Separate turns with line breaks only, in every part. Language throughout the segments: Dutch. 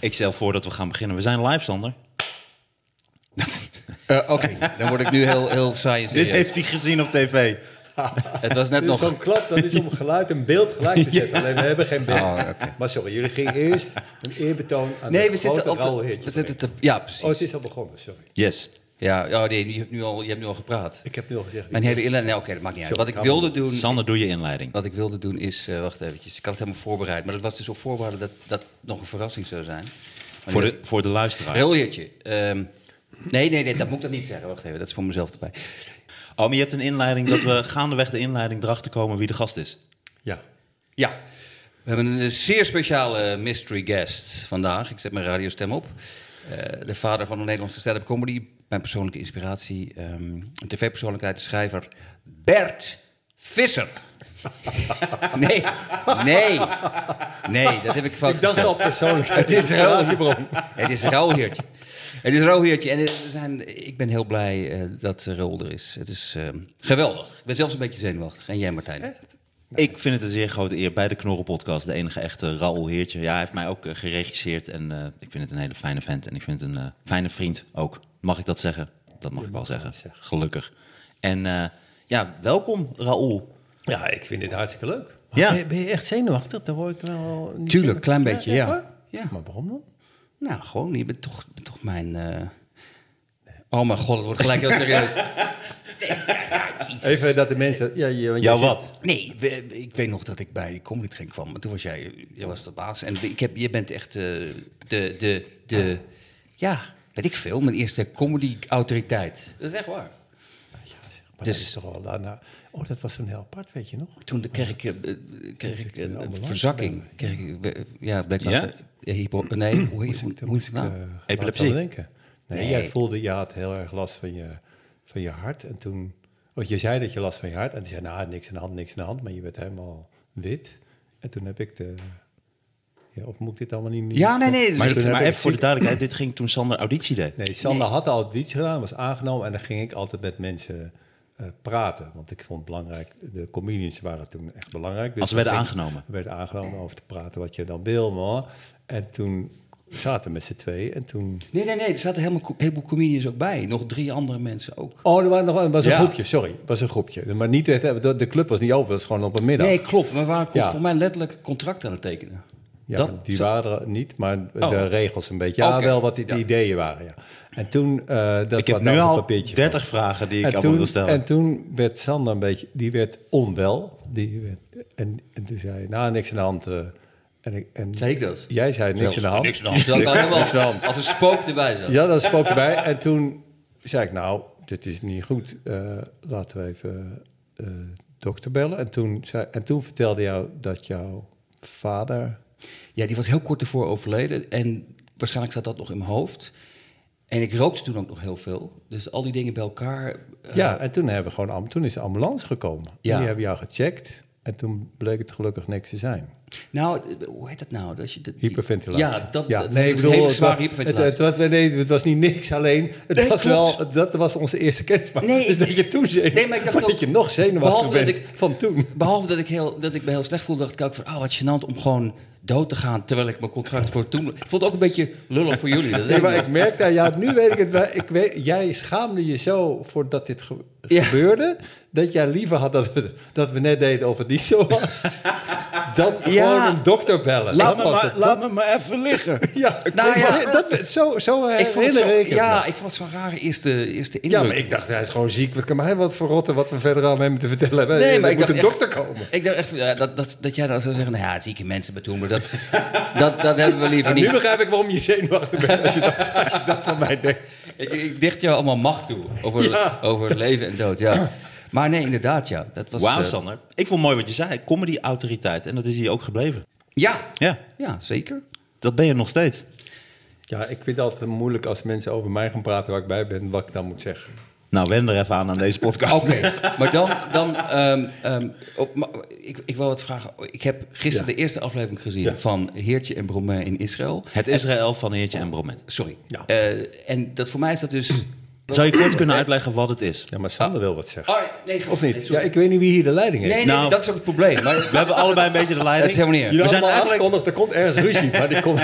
Ik stel voor dat we gaan beginnen. We zijn live, Sander.
Eh, Oké, dan word ik nu heel, heel saai
Dit heeft hij gezien op tv.
Het was net nog...
zo'n klap, dat is om geluid en beeld gelijk te zetten. Alleen we hebben geen beeld.
Oh, oké.
Maar sorry, jullie gingen eerst een eerbetoon aan
Nee,
het
we
grote
zitten, op de, we zitten te... Ja, precies.
Oh, het is al begonnen, sorry.
Yes.
Ja, oh, nee, je hebt nu al, je hebt nu al gepraat.
Ik heb nu al gezegd...
Mijn hele inleiding... Nee, oké, dat maakt niet uit.
Sorry,
Wat ik wilde doen...
Sander, doe je inleiding.
Wat ik wilde doen is... eh, wacht eventjes, ik had het helemaal voorbereid. Maar dat was dus op voorwaarde dat dat nog een verrassing zou zijn. Maar
Voor de, voor de luisteraar.
Heel. Ehm, nee, nee, nee, dat moet ik dan niet zeggen. Wacht even, dat is voor mezelf erbij.
Oh, maar je hebt een inleiding dat we gaandeweg de inleiding erachter komen wie de gast is.
Ja.
Ja, we hebben een zeer speciale mystery guest vandaag. Ik zet mijn radiostem op. Eh, de vader van de Nederlandse stand-up comedy. Mijn persoonlijke inspiratie. ehm, een tv-persoonlijkheid, de schrijver Bert Visser. nee, nee, nee, dat heb ik fout
Ik dacht al persoonlijk.
Het is.
Inspiratiebron.
Het is Heertje. Het is Heertje. En er zijn, ik ben heel blij eh, dat Raoul er is. Het is eh, geweldig. Ik ben zelfs een beetje zenuwachtig. En jij, Martijn?
Ik vind het een zeer grote eer bij de Knorren Podcast. De enige echte Raoul Heertje. Ja, hij heeft mij ook eh, geregisseerd. En eh, ik vind het een hele fijne vent. En ik vind het een eh, fijne vriend ook. Mag ik dat zeggen? Dat mag ik wel zeggen.
zeggen.
Gelukkig. En eh, ja, welkom Raoul.
Ja, ik vind dit hartstikke leuk. Maar
Ja.
ben, je, ben je echt zenuwachtig? Dan word ik wel... niet
Tuurlijk,
zenuwachtig.
klein beetje, ja. Ja.
Maar waarom dan?
Nou, gewoon, je bent toch, bent toch mijn... Oh mijn god, het wordt gelijk heel serieus.
Even dat de mensen... Ja, je, want
wat?
Nee, we- ik weet nog dat ik bij Comedy Train kwam. Maar toen was jij, jij was de baas. En ik heb, je bent echt eh, de, de, de... Ja, weet ik veel. Mijn eerste comedy-autoriteit. Dat is echt waar.
zit- Maar
Dus-
dat is toch al daarna... Oh, dat was toen heel apart, weet je nog?
Toen de- kreeg ik, eh, eh, kreeg ik
de
een, verzakking. Kreeg ik, ja, bleek
Ja?
ja, hypo, nee, hoe heet het nou?
Epilepsie.
Nee,
Nee.
jij voelde, je had heel erg last van je, van je hart. En toen, oh, je zei dat je last van je hart. En die zei, nou, niks aan de hand, niks aan de hand. Maar je werd helemaal wit. En toen heb ik de... Ja, of moet ik dit allemaal niet...
Ja, nee, nee. dus
Maar,
ik-
toen heb
maar
ik
even voor de duidelijkheid. Dit ging toen Sander auditie deed.
Nee, Sander had al auditie gedaan, was aangenomen. En dan ging ik altijd met mensen eh, praten. Want ik vond het belangrijk... De comedians waren toen echt belangrijk. Dus
Als ze werden aangenomen.
We werden aangenomen over te praten wat je dan wil, man. En toen zaten met z'n twee. En toen...
Nee, nee, nee. Er zaten helemaal een heleboel comedians ook bij. Nog drie andere mensen ook.
Oh, er waren nog, er was een
Ja.
groepje, sorry. Er was een groepje. Maar niet, de, de club was niet open, dat was gewoon op een middag.
Nee, klopt. Maar we waren
Ja.
voor mij letterlijk contract aan het tekenen.
ja,
dat-
die
zo-
waren er niet, maar
Oh.
de regels een beetje. Ja, wel wat de
Ja.
ideeën waren, ja. En toen... eh dat
Ik heb
was
nu
een
al
papiertje
30
van.
vragen die ik
en
allemaal
toen,
wil stellen.
En toen werd Sander een beetje... Die werd onwel. Die werd, en, en toen zei hij, nou, niks aan de hand. eh, en, ik, en
Zei ik dat?
jij zei niks aan de hand.
Niks aan de hand. Dat kan helemaal
Niks aan de hand.
Als een spook erbij zat.
Ja, dat spook erbij. En toen zei ik, nou, dit is niet goed. Eh, laten we even eh dokter bellen. En toen, zei, en toen vertelde jou dat jouw vader...
Ja, die was heel kort ervoor overleden. En waarschijnlijk zat dat nog in mijn hoofd. En ik rookte toen ook nog heel veel. Dus al die dingen bij elkaar. eh,
ja, en toen, hebben we gewoon, toen is de ambulance gekomen.
Ja.
En die hebben jou gecheckt. En toen bleek het gelukkig niks te zijn.
Nou, eh, hoe heet dat nou? Dat je, dat, die-
Hyperventilatie.
Ja, dat,
ja,
dat
nee,
was
bedoel,
hele
het
zware hyperventilatie.
Het, het, was, nee, het was niet niks, alleen het
Nee,
was
klopt.
wel, dat was onze eerste kennismaking.
Nee,
dus dat je toen
Nee, maar ik dacht
dat je nog zenuwachtig bent
ik-
van toen.
Behalve dat ik, heel, dat ik me heel slecht voelde, dacht ik ook van... Oh, wat gênant om gewoon dood te gaan... terwijl ik mijn contract voor toen... Ik vond het ook een beetje lullig voor jullie. Dat
Nee,
ik
maar ik merkte, ja, nu weet ik het wel. Ik weet, jij schaamde je zo voordat dit ge-
Ja.
gebeurde, dat jij liever had dat we, dat we net deden of het niet zo was, dan
Ja.
gewoon een dokter bellen.
laat, me maar, laat me maar even liggen.
Ja,
Nou ja.
dat, zo, zo
Ik vond zo, ja, ik vond het zo'n rare eerste, eerste
Ja,
indruk.
maar ik dacht, hij is gewoon ziek. Wat kan mij wat verrotten wat we verder aan hem te vertellen hebben?
Nee, maar ik
moet
dacht
een
echt-
dokter komen.
Ik dacht echt ja, dat, dat, dat jij dan zou zeggen... Nou ja, zieke mensen betoen, maar dat, dat, dat hebben we liever
Nou, nu
niet.
begrijp ik waarom je zenuwachtig bent als je dat, als je dat van mij denkt.
Ik, ik dicht jou allemaal macht toe over,
Ja.
over leven en dood, ja. Maar nee, inderdaad, ja. Dat was,
Wauw,
eh,
Sander. Ik vond mooi wat je zei. Comedy-autoriteit. En dat is hier ook gebleven.
Ja,
Ja,
ja, zeker.
dat ben je nog steeds.
Ja, ik vind het altijd moeilijk als mensen over mij gaan praten waar ik bij ben, wat ik dan moet zeggen.
Nou, wen er even aan aan deze podcast.
Oké, maar dan... dan ehm, ehm, op, maar ik, ik wil wat vragen. Ik heb gisteren
Ja.
de eerste aflevering gezien
Ja.
van Heertje en Bromain in Israël.
Het Israël van Heertje en Bromet.
Sorry.
Ja.
Eh, en dat voor mij is dat dus
Zou je kort kunnen uitleggen wat het is?
Ja, maar Sander wil wat zeggen.
Oh, nee,
Of niet? Ja, ik weet niet wie hier de leiding heeft.
Nee, nee,
Nou,
dat is ook het probleem. Maar,
We hebben allebei een beetje de
dat
leiding.
is helemaal niet
We zijn eigenlijk-
aangekondigd, er komt ergens ruzie, maar die komt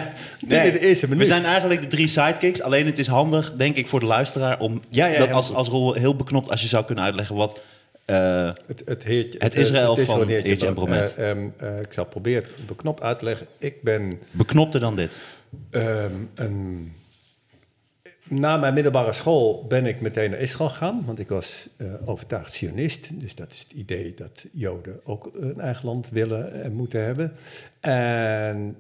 de eerste minuut.
We zijn eigenlijk de drie sidekicks. Alleen het is handig, denk ik, voor de luisteraar om
Ja, ja,
dat als,
goed.
als rol heel beknopt als je zou kunnen uitleggen wat. eh,
Het, het, heertje,
Het Israël
het
van
heertje
Heertje en Bromet.
Eh, ehm, eh, ik zal proberen het beknopt uit te leggen. Ik ben
beknopter dan dit.
ehm, een... Na mijn middelbare school ben ik meteen naar Israël gegaan, want ik was eh, overtuigd sionist. Dus dat is het idee dat Joden ook een eigen land willen en moeten hebben. En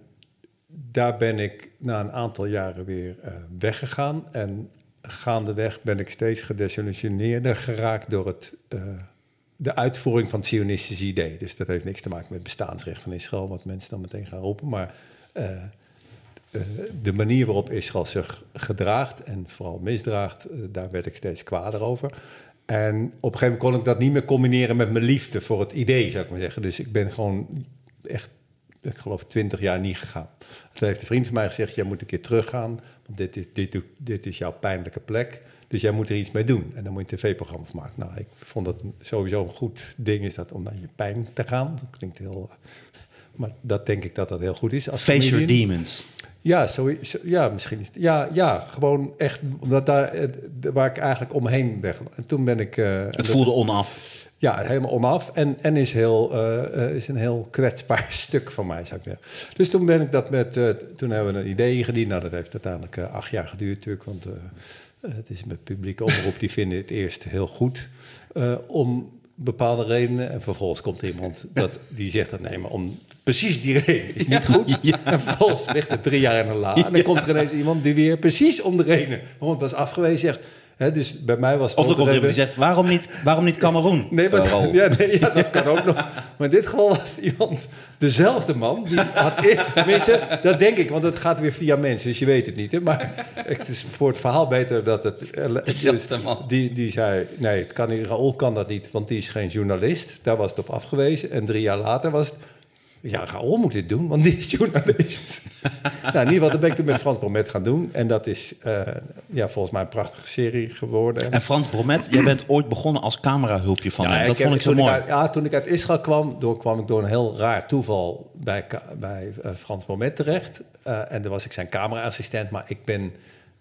daar ben ik na een aantal jaren weer eh, weggegaan. En gaandeweg ben ik steeds gedesillusioneerder geraakt door het, eh, de uitvoering van het sionistische idee. Dus dat heeft niks te maken met bestaansrecht van Israël, wat mensen dan meteen gaan roepen. Maar eh, eh, de manier waarop Israël zich gedraagt en vooral misdraagt, eh, daar werd ik steeds kwader over. En op een gegeven moment kon ik dat niet meer combineren met mijn liefde voor het idee, zou ik maar zeggen. Dus ik ben gewoon echt, ik geloof, twintig jaar niet gegaan. Toen heeft een vriend van mij gezegd, jij moet een keer teruggaan, want dit is, dit, dit is jouw pijnlijke plek. Dus jij moet er iets mee doen. En dan moet je een tv-programma van maken. Nou, ik vond dat sowieso een goed ding is dat om naar je pijn te gaan. Dat klinkt heel... Maar dat denk ik dat dat heel goed is. Als
Face your demons.
Ja, zo, zo- ja, misschien is het. Ja, ja, gewoon echt. Omdat daar, eh, waar ik eigenlijk omheen ben. En toen ben ik. eh,
Het
dat-
voelde onaf.
Ja, helemaal onaf. En, en is, heel, eh, is een heel kwetsbaar stuk van mij, zou ik zeggen. Dus toen ben ik dat met. toen hebben we een idee ingediend. Nou, dat heeft uiteindelijk acht jaar geduurd, natuurlijk. Want het is met publieke omroep. Die vinden het eerst heel goed. om bepaalde redenen. En vervolgens komt er iemand dat, die zegt dat nee, maar om precies die reden is niet goed. En vervolgens ligt het drie jaar in een la. En dan komt er ineens iemand die weer precies om de reden waarom het was afgewezen zegt. Hè, dus bij mij was
Of er komt iemand die zegt, waarom niet, waarom niet Cameroen?
Nee, maar ja, nee, ja, dat kan ook nog. Maar in dit geval was het iemand, dezelfde man, die had eerst, tenminste, dat denk ik, want het gaat weer via mensen, dus je weet het niet. Hè? Maar het is voor het verhaal beter dat het... dus
Dezelfde man.
Die, die zei, nee, het kan Raoul kan dat niet, want die is geen journalist. Daar was het op afgewezen. En drie jaar later was het, ja, Raoul moet dit doen, want die is journalist. nou, in ieder geval, dat ben ik toen met Frans Bromet gaan doen. En dat is, eh, ja, volgens mij een prachtige serie geworden.
En Frans Bromet, jij bent ooit begonnen als camerahulpje van hem. Dat vond ik zo mooi.
uit- ja, toen ik uit Israël kwam, door, kwam ik door een heel raar toeval bij, bij eh, Frans Moment terecht. Eh, en daar was ik zijn cameraassistent, maar ik ben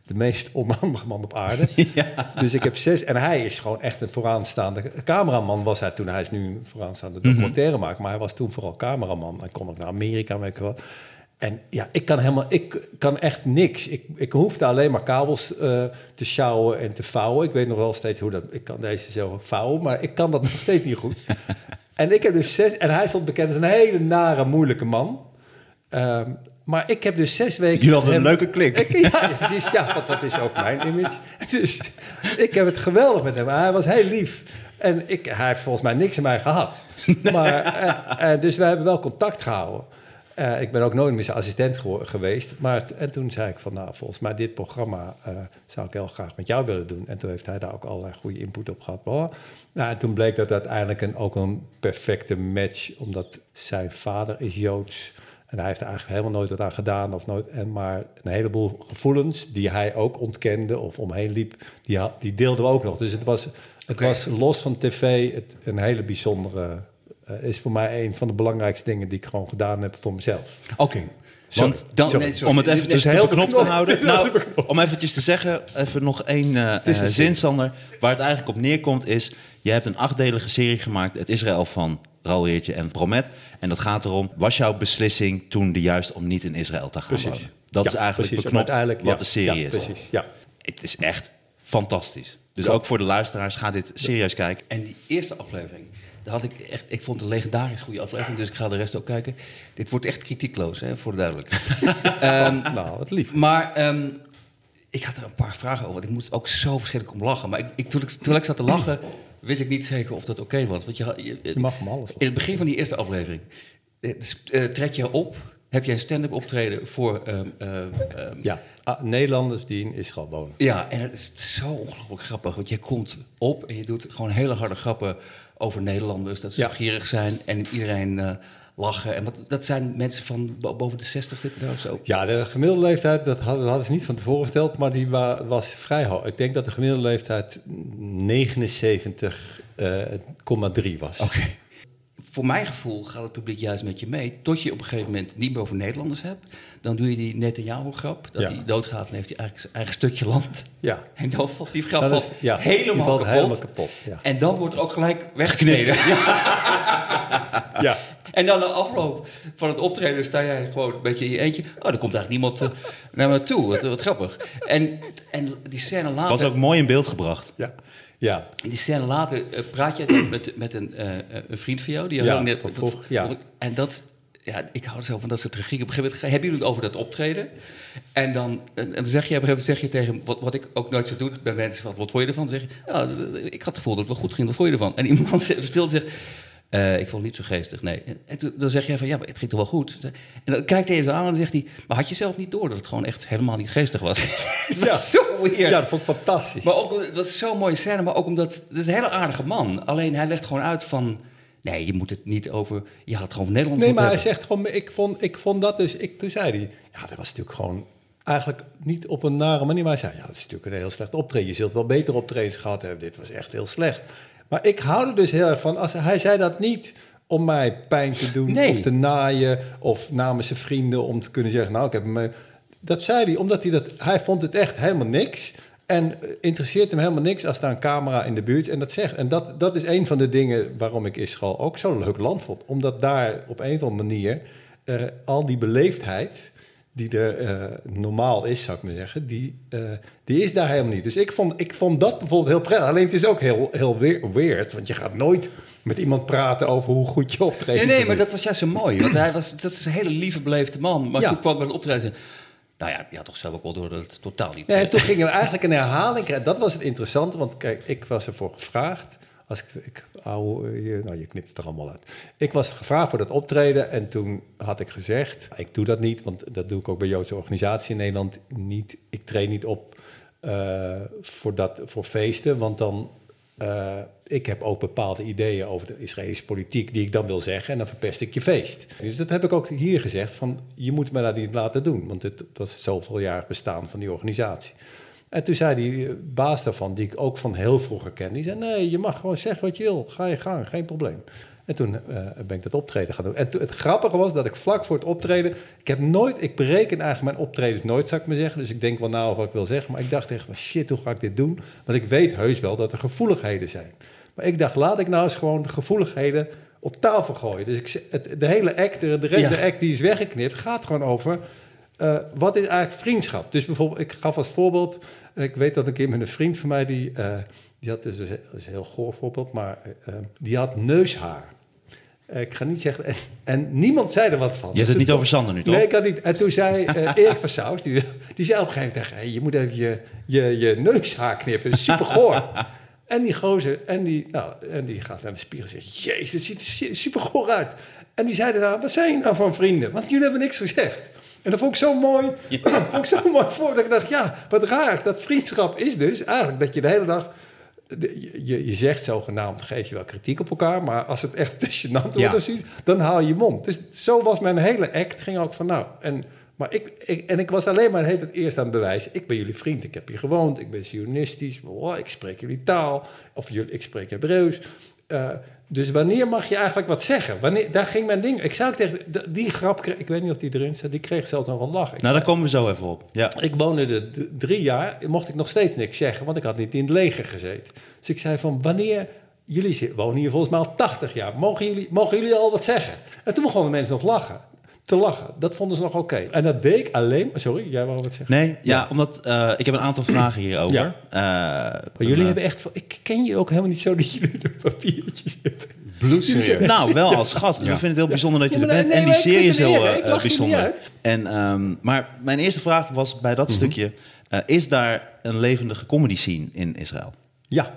de meest onhandige man op aarde. Dus ik heb zes... En hij is gewoon echt een vooraanstaande cameraman. Was hij toen, hij is nu een vooraanstaande
Mhm.
documentaire maker, maar hij was toen vooral cameraman. Hij kon ook naar Amerika, weet ik. En ja, ik kan helemaal, ik kan echt niks. Ik, ik hoefde alleen maar kabels eh, te sjouwen en te vouwen. Ik weet nog wel steeds hoe dat, ik kan deze zo vouwen, maar ik kan dat nog steeds niet goed. En ik heb dus zes, en hij stond bekend als een hele nare, moeilijke man. Ehm, maar ik heb dus zes weken...
Jullie hadden een leuke klik.
Ik, ja, precies. Ja, want dat is ook mijn image. Dus ik heb het geweldig met hem. Hij was heel lief. En ik, hij heeft volgens mij niks in mij gehad. Maar, eh, eh, dus we hebben wel contact gehouden. Eh, ik ben ook nooit meer zijn assistent geweest. Maar en toen zei ik van, nou, volgens mij dit programma zou ik heel graag met jou willen doen. En toen heeft hij daar ook allerlei goede input op gehad. Maar, nou, en toen bleek dat uiteindelijk een, ook een perfecte match, omdat zijn vader is Joods. En hij heeft er eigenlijk helemaal nooit wat aan gedaan. Of nooit, en maar een heleboel gevoelens die hij ook ontkende of omheen liep, die, die deelden we ook nog. Dus het was, het was los van tv het, een hele bijzondere... eh, is voor mij een van de belangrijkste dingen die ik gewoon gedaan heb voor mezelf.
Oké. Want dan,
Sorry.
nee, sorry.
Om het even
heel
beknopt te houden. Nou, om eventjes te zeggen, even nog één eh, eh, zin. Sander. Waar het eigenlijk op neerkomt is... je hebt een achtdelige serie gemaakt... het Israël van Raoul Heertje en Promet. En dat gaat erom... was jouw beslissing toen de juist om niet in Israël te gaan wonen? Dat
Ja,
is eigenlijk
precies.
beknopt wat
ja.
de serie
Ja,
is.
Precies, ja.
Het is echt fantastisch. Dus
Klopt.
ook voor de luisteraars, ga dit serieus kijken.
En die eerste aflevering, daar had ik echt, ik vond het een legendarisch goede aflevering, dus ik ga de rest ook kijken. Dit wordt echt kritiekloos, hè, voor de duidelijkheid. Ehm,
Nou, wat lief.
maar ehm, ik had er een paar vragen over, want ik moest ook zo verschrikkelijk om lachen. Maar ik, ik, toen, ik, toen ik zat te lachen, wist ik niet zeker of dat oké was. Want je, had- je,
Je mag hem alles.
in het begin van die eerste aflevering eh, eh, trek je op, heb je een stand-up optreden voor... ehm,
Ja, ah, Nederlanders die in Israël wonen.
ja, en het is zo ongelooflijk grappig. Want je komt op en je doet gewoon hele harde grappen over Nederlanders. Dat ze
Ja.
gierig zijn en iedereen eh, lachen. En wat, dat zijn mensen van bo- boven de 60 zitten daar of zo.
Ja, de gemiddelde leeftijd, dat hadden, hadden ze niet van tevoren verteld, maar die wa- was vrij hoog. Ik denk dat de gemiddelde leeftijd 79,3 was.
Oké. Voor mijn gevoel gaat het publiek juist met je mee. Tot je op een gegeven moment niet meer over Nederlanders hebt. Dan doe je die Netanyahu-grap. Dat
Ja.
hij doodgaat en heeft hij eigenlijk zijn eigen stukje land.
Ja,
En dan valt die grap
is, ja,
helemaal,
die valt
kapot.
helemaal kapot. Ja.
En dan wordt er ook gelijk weggesneden.
ja.
En dan na afloop van het optreden sta jij gewoon een beetje in je eentje. Oh, er komt eigenlijk niemand eh, naar me toe. Wat, wat grappig. En, en die scène later...
Was ook mooi in beeld gebracht.
Ja. Ja.
In die scène later eh, praat je dan met, met een, eh, eh, een vriend van jou. Die
Ja,
net,
van
dat-
vroeger, ja.
vond ik- En dat, ja, ik hou zo van dat soort regie. Op een gegeven moment hebben jullie het over dat optreden. En dan, en, en dan zeg je op een gegeven moment zeg je tegen, wat, wat ik ook nooit zo doe bij mensen, wat, wat vond je ervan? Dan zeg je, ja, ik had het gevoel dat het wel goed ging, wat vond je ervan? En iemand stil zegt, eh, ik vond het niet zo geestig, nee. En, toen- dan zeg jij van, ja, maar het ging toch wel goed? En dan kijkt hij zo aan en dan zegt hij, maar had je zelf niet door dat het gewoon echt helemaal niet geestig was?
Ja.
zo weird.
ja, dat vond ik fantastisch.
Maar ook, dat is zo'n mooie scène, maar ook omdat... Het is een hele aardige man. Alleen hij legt gewoon uit van... Nee, je moet het niet over... Je had het gewoon van Nederland
Nee, maar hij zegt gewoon, ik vond, ik vond dat dus, ik, toen zei hij, ja, dat was natuurlijk gewoon eigenlijk niet op een nare manier, maar hij zei, ja, dat is natuurlijk een heel slecht optreden. Je zult wel beter optredens gehad hebben, dit was echt heel slecht. Maar ik hou er dus heel erg van, als, hij zei dat niet om mij pijn te doen
Nee.
of te naaien of namens zijn vrienden om te kunnen zeggen, nou, ik heb hem... eh, Dat zei hij, omdat hij dat, hij vond het echt helemaal niks. En eh, interesseert hem helemaal niks als daar een camera in de buurt en dat zegt. En dat, dat is een van de dingen waarom ik Israël ook zo'n leuk land vond. Omdat daar op een of andere manier eh, al die beleefdheid die er eh, normaal is, zou ik maar zeggen, die, eh, die is daar helemaal niet. Dus ik vond, ik vond dat bijvoorbeeld heel prettig. Alleen het is ook heel, heel weird, want je gaat nooit met iemand praten over hoe goed je optreedt.
Nee, nee, maar dat was juist zo mooi. Want hij was, dat is een hele lieve, beleefde man. Maar
Ja.
toen kwam bij het optreden... Nou ja, je had toch zelf ook wel door dat het totaal niet...
Nee,
eh,
en toen gingen we eigenlijk een herhaling krijgen. Dat was het interessante, want kijk, ik was ervoor gevraagd. Ik, je, nou, je knipt het er allemaal uit. Ik was gevraagd voor dat optreden en toen had ik gezegd... ik doe dat niet, want dat doe ik ook bij Joodse organisatie in Nederland niet. Ik treed niet op eh, voor, dat, voor feesten, want dan... eh, ik heb ook bepaalde ideeën over de Israëlische politiek die ik dan wil zeggen en dan verpest ik je feest. Dus dat heb ik ook hier gezegd van je moet me dat niet laten doen, want het dat is zoveel jaar bestaan van die organisatie. En toen zei die eh, baas daarvan, die ik ook van heel vroeger ken, die zei nee, je mag gewoon zeggen wat je wil, ga je gang, geen probleem. En toen eh, ben ik dat optreden gaan doen. En het grappige was dat ik vlak voor het optreden, ik heb nooit, ik bereken eigenlijk mijn optredens nooit, zou ik maar zeggen. Dus ik denk wel na of wat ik wil zeggen, maar ik dacht echt, van, shit, hoe ga ik dit doen? Want ik weet heus wel dat er gevoeligheden zijn. Maar ik dacht, laat ik nou eens gewoon de gevoeligheden op tafel gooien. Dus ik, het, de hele act, de, de
Ja.
de act die is weggeknipt, gaat gewoon over... eh, wat is eigenlijk vriendschap? Dus bijvoorbeeld, ik gaf als voorbeeld... Ik weet dat een keer met een vriend van mij... die, eh, die had dus, dat is een heel goor voorbeeld... maar eh, die had neushaar. Ik ga niet zeggen... En, en niemand zei er wat van.
Je hebt het niet over Sander nu, toch?
Nee, ik had niet. En toen zei Erik van Saus, die, die zei op een gegeven moment. Hey, je moet even je, je, je neushaar knippen, super goor. en die gozer, en die, nou, en die gaat naar de spiegel en zegt... Jezus, het ziet er su- super goor uit. En die zeiden nou, wat zijn je nou van vrienden? Want jullie hebben niks gezegd. En dat vond ik zo mooi. vond ik zo mooi voor dat ik dacht, ja, wat raar. Dat vriendschap is dus eigenlijk dat je de hele dag... je- je, je zegt zogenaamd, geef je wel kritiek op elkaar... maar als het echt te gênant wordt
Ja.
zoiets, dan haal je je mond. Dus zo was mijn hele act, ging ook van nou... En, maar ik, ik, en ik was alleen maar het eerst aan het bewijzen... ik ben jullie vriend, ik heb hier gewoond, ik ben Zionistisch... blablabla, ik spreek jullie taal, of jullie, ik spreek Hebreeuws... Eh, dus wanneer mag je eigenlijk wat zeggen? Wanneer, daar ging mijn ding. Ik zou tegen die grap, ik weet niet of die erin zat, die kreeg zelfs nog een lach. Ik
Nou, daar komen we zo even op. Ja.
ik woonde er drie jaar, mocht ik nog steeds niks zeggen, want ik had niet in het leger gezeten. Dus ik zei van, wanneer, jullie wonen hier volgens mij al 80 jaar, mogen jullie, mogen jullie al wat zeggen? En toen begonnen mensen nog lachen, te lachen. Dat vonden ze nog oké. En dat deed ik alleen, sorry, jij wou wat zeggen?
Nee, ja, omdat eh, ik heb een aantal vragen hierover.
Ja.
Eh,
Maar jullie hebben echt, ik ken je ook helemaal niet zo dat jullie de papiertjes hebben.
Bloedserieus.
Nou, wel als gast. We
Ja.
vinden het heel bijzonder dat je
Ja,
er bent.
nee,
en die serie is heel eh, bijzonder. En, ehm, maar mijn eerste vraag was bij dat stukje... eh, is daar een levendige comedy scene in Israël?
Ja,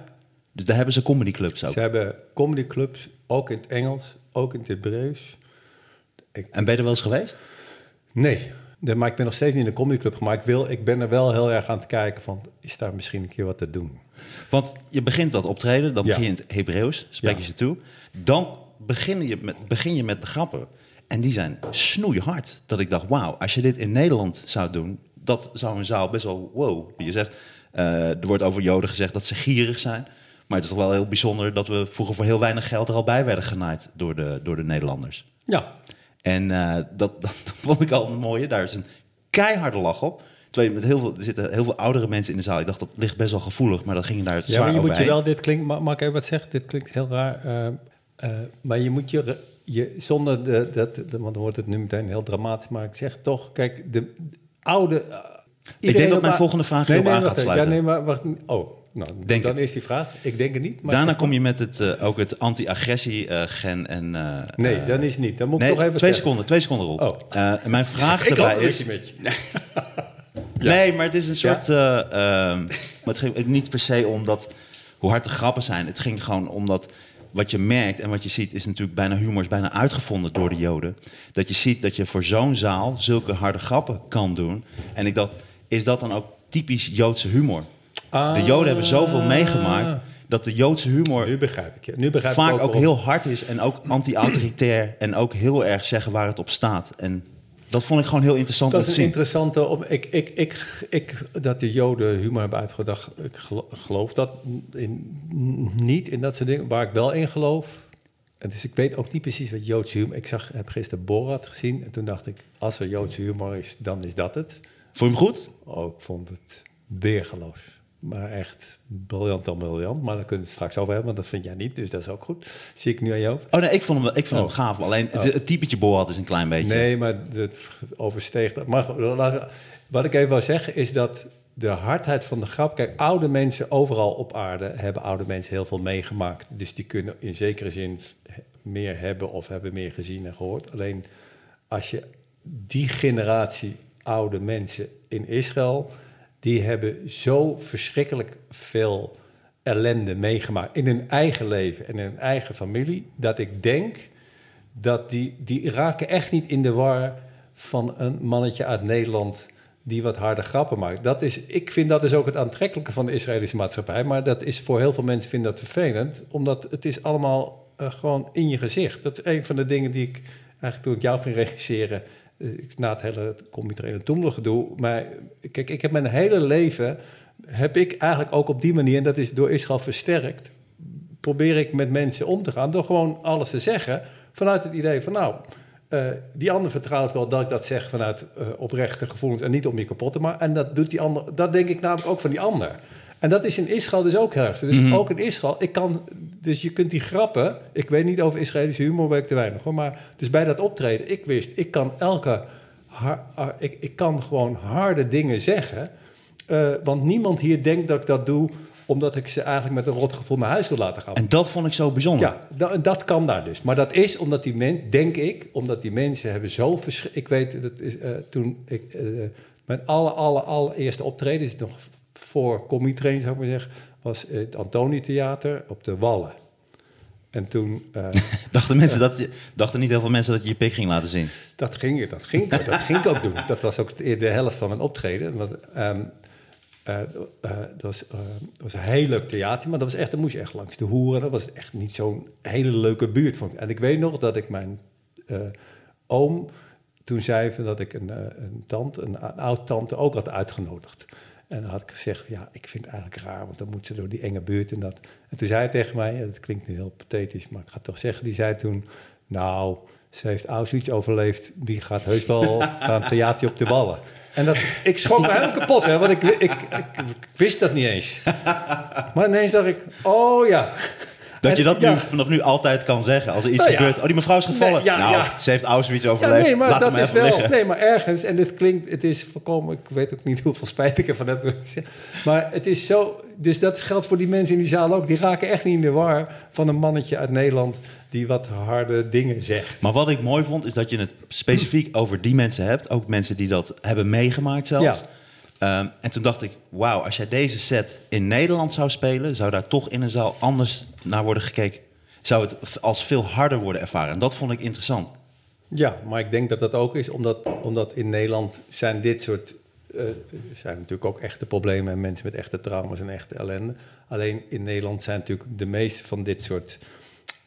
Dus daar hebben ze comedyclubs ook.
ze hebben comedyclubs, ook in het Engels, ook in het Hebreeuws.
En ben je er wel eens geweest?
Nee, de, maar ik ben nog steeds niet in de comedyclub. Maar ik, wil, ik ben er wel heel erg aan het kijken van... is daar misschien een keer wat te doen?
Want je begint dat optreden, dan
Ja.
begin je in het Hebreeuws, spreek je ze toe. Dan begin je, met, begin je met de grappen. En die zijn snoeihard. Dat ik dacht, wauw, als je dit in Nederland zou doen, dat zou een zaal best wel, wow. Je zegt, eh, er wordt over Joden gezegd dat ze gierig zijn. Maar het is toch wel heel bijzonder dat we vroeger voor heel weinig geld er al bij werden genaaid door de, door de Nederlanders.
Ja,
En eh, dat, dat, vond ik al een mooie. Daar is een keiharde lach op. Terwijl met heel veel, er zitten heel veel oudere mensen in de zaal. Ik dacht, dat ligt best wel gevoelig, maar dat ging daar
ja
zwaar
maar je moet je wel, dit klinkt, ma- mag ik even wat zeggen? Dit klinkt heel raar. eh, eh, maar je moet je, je zonder, de, dat, de- want dan wordt het nu meteen heel dramatisch, maar ik zeg toch, kijk, de, de oude... eh, iedereen
dat mijn volgende vraag
nee, nee,
aan gaat
even. Ja,
sluiten.
nee, maar wacht. Oh, nou,
Denk
dan
het.
is die vraag. Ik denk het niet. Maar
Daarna kom je met het, eh, ook het anti-agressie-gen en... eh,
Nee,
eh,
dan is het niet. Dan moet ik toch even
twee
zeggen.
seconden, twee seconden, Rob.
Oh.
Mijn vraag
Ik
daarbij is...
met je.
Nee, maar het is een soort... eh, ehm, maar het ging niet per se om dat, hoe hard de grappen zijn. Het ging gewoon om dat... Wat je merkt en wat je ziet is natuurlijk bijna humor is bijna uitgevonden door de Joden. Dat je ziet dat je voor zo'n zaal zulke harde grappen kan doen. En ik dacht, is dat dan ook typisch Joodse humor? De Joden hebben zoveel meegemaakt dat de Joodse humor
Ah. Nu begrijp ik je. Nu begrijp
vaak
ik
ook, heel hard is en ook anti-autoritair en ook heel erg zeggen waar het op staat. En dat vond ik gewoon heel interessant
Dat
om
is een
zien.
interessante... Op, ik, ik, ik, ik, dat de Joden humor hebben uitgedacht, ik gelo- geloof dat in, niet in dat soort dingen. Waar ik wel in geloof... En dus ik weet ook niet precies wat Joodse humor... Ik zag, heb gisteren Borat gezien en toen dacht ik... als er Joodse humor is, dan is dat het.
Vond je hem goed?
Oh, ik vond het weergeloos. Maar echt briljant dan briljant. Maar daar kunnen we het straks over hebben, want dat vind jij niet. Dus dat is ook goed. Zie ik nu aan je hoofd.
Oh nee, ik vond hem, ik vond
Oh.
hem gaaf. Alleen het, het typetje Borat is een klein beetje.
Nee, maar het oversteeg dat. Maar wat ik even wil zeggen is dat de hardheid van de grap... Kijk, oude mensen overal op aarde hebben oude mensen heel veel meegemaakt. Dus die kunnen in zekere zin meer hebben of hebben meer gezien en gehoord. Alleen als je die generatie oude mensen in Israël... die hebben zo verschrikkelijk veel ellende meegemaakt... in hun eigen leven en in hun eigen familie... dat ik denk dat die, die raken echt niet in de war van een mannetje uit Nederland die wat harde grappen maakt. Dat is, ik vind dat dus ook het aantrekkelijke van de Israëlische maatschappij, maar dat is voor heel veel mensen vind dat vervelend, omdat het is allemaal eh, gewoon in je gezicht. Dat is een van de dingen die ik eigenlijk toen ik jou ging regisseren, na het hele computer Toemler gedoe, maar kijk, ik heb mijn hele leven, heb ik eigenlijk ook op die manier, en dat is door Israël versterkt, probeer ik met mensen om te gaan door gewoon alles te zeggen vanuit het idee van nou, eh, die ander vertrouwt wel dat ik dat zeg vanuit eh, oprechte gevoelens en niet om je kapot te maken. En dat doet die ander, dat denk ik namelijk ook van die ander. En dat is in Israël dus ook erg. Dus ook in Israël, ik kan, dus je kunt die grappen, ik weet niet over Israëlische humor, weet ik te weinig hoor, maar dus bij dat optreden, ik wist, ik kan elke, har- har- ik, ik kan gewoon harde dingen zeggen, eh, want niemand hier denkt dat ik dat doe omdat ik ze eigenlijk met een rot gevoel naar huis wil laten gaan.
En dat vond ik zo bijzonder.
Ja, da- dat kan daar dus. Maar dat is omdat die mensen, denk ik, omdat die mensen hebben zo verschil. Ik weet, dat is eh, toen ik eh, mijn alle, alle, allereerste optreden, is nog voor Comitrain zou ik maar zeggen, was het Antoni Theater op de Wallen. En toen, eh,
Dachten, mensen dat je, dachten niet heel veel mensen dat je je pik ging laten zien.
dat ging, dat, ging, dat ging ik ook doen. Dat was ook de de helft van mijn optreden. Want, ehm, eh, eh, dat, was, dat was een heel leuk theater, maar dat was echt, dan moest je echt langs de hoeren. Dat was echt niet zo'n hele leuke buurt. Vond ik. En ik weet nog dat ik mijn oom toen zei dat ik een, een tante, een, een oud-tante ook had uitgenodigd. En dan had ik gezegd, ja, ik vind het eigenlijk raar, want dan moet ze door die enge buurt en dat. En toen zei hij tegen mij, en dat klinkt nu heel pathetisch, maar ik ga het toch zeggen, die zei toen, nou, ze heeft Auschwitz overleefd, die gaat heus wel naar een theater op de wallen. En dat, ik schrok me helemaal kapot, hè, want ik, ik, ik, ik wist dat niet eens. Maar ineens dacht ik, oh ja.
Dat je dat nu, vanaf nu altijd kan zeggen. Als er iets
Nou
gebeurt. Oh, die mevrouw is gevallen.
Nee,
nou, ze heeft Auschwitz overleefd.
nee, maar
Laat
dat is
even
wel.
liggen.
Nee, maar ergens, en dit klinkt, het is voorkomen, ik weet ook niet hoeveel spijt ik ervan heb. Maar het is zo, dus dat geldt voor die mensen in die zaal ook. Die raken echt niet in de war van een mannetje uit Nederland die wat harde dingen zegt.
Maar wat ik mooi vond, is dat je het specifiek over die mensen hebt. Ook mensen die dat hebben meegemaakt zelfs.
Ja.
Ehm, en toen dacht ik, wauw, als jij deze set in Nederland zou spelen... zou daar toch in een zaal anders naar worden gekeken. Zou het als veel harder worden ervaren. En dat vond ik interessant.
Ja, maar ik denk dat dat ook is omdat, omdat in Nederland zijn dit soort. eh zijn natuurlijk ook echte problemen en mensen met echte trauma's en echte ellende. Alleen in Nederland zijn natuurlijk de meeste van dit soort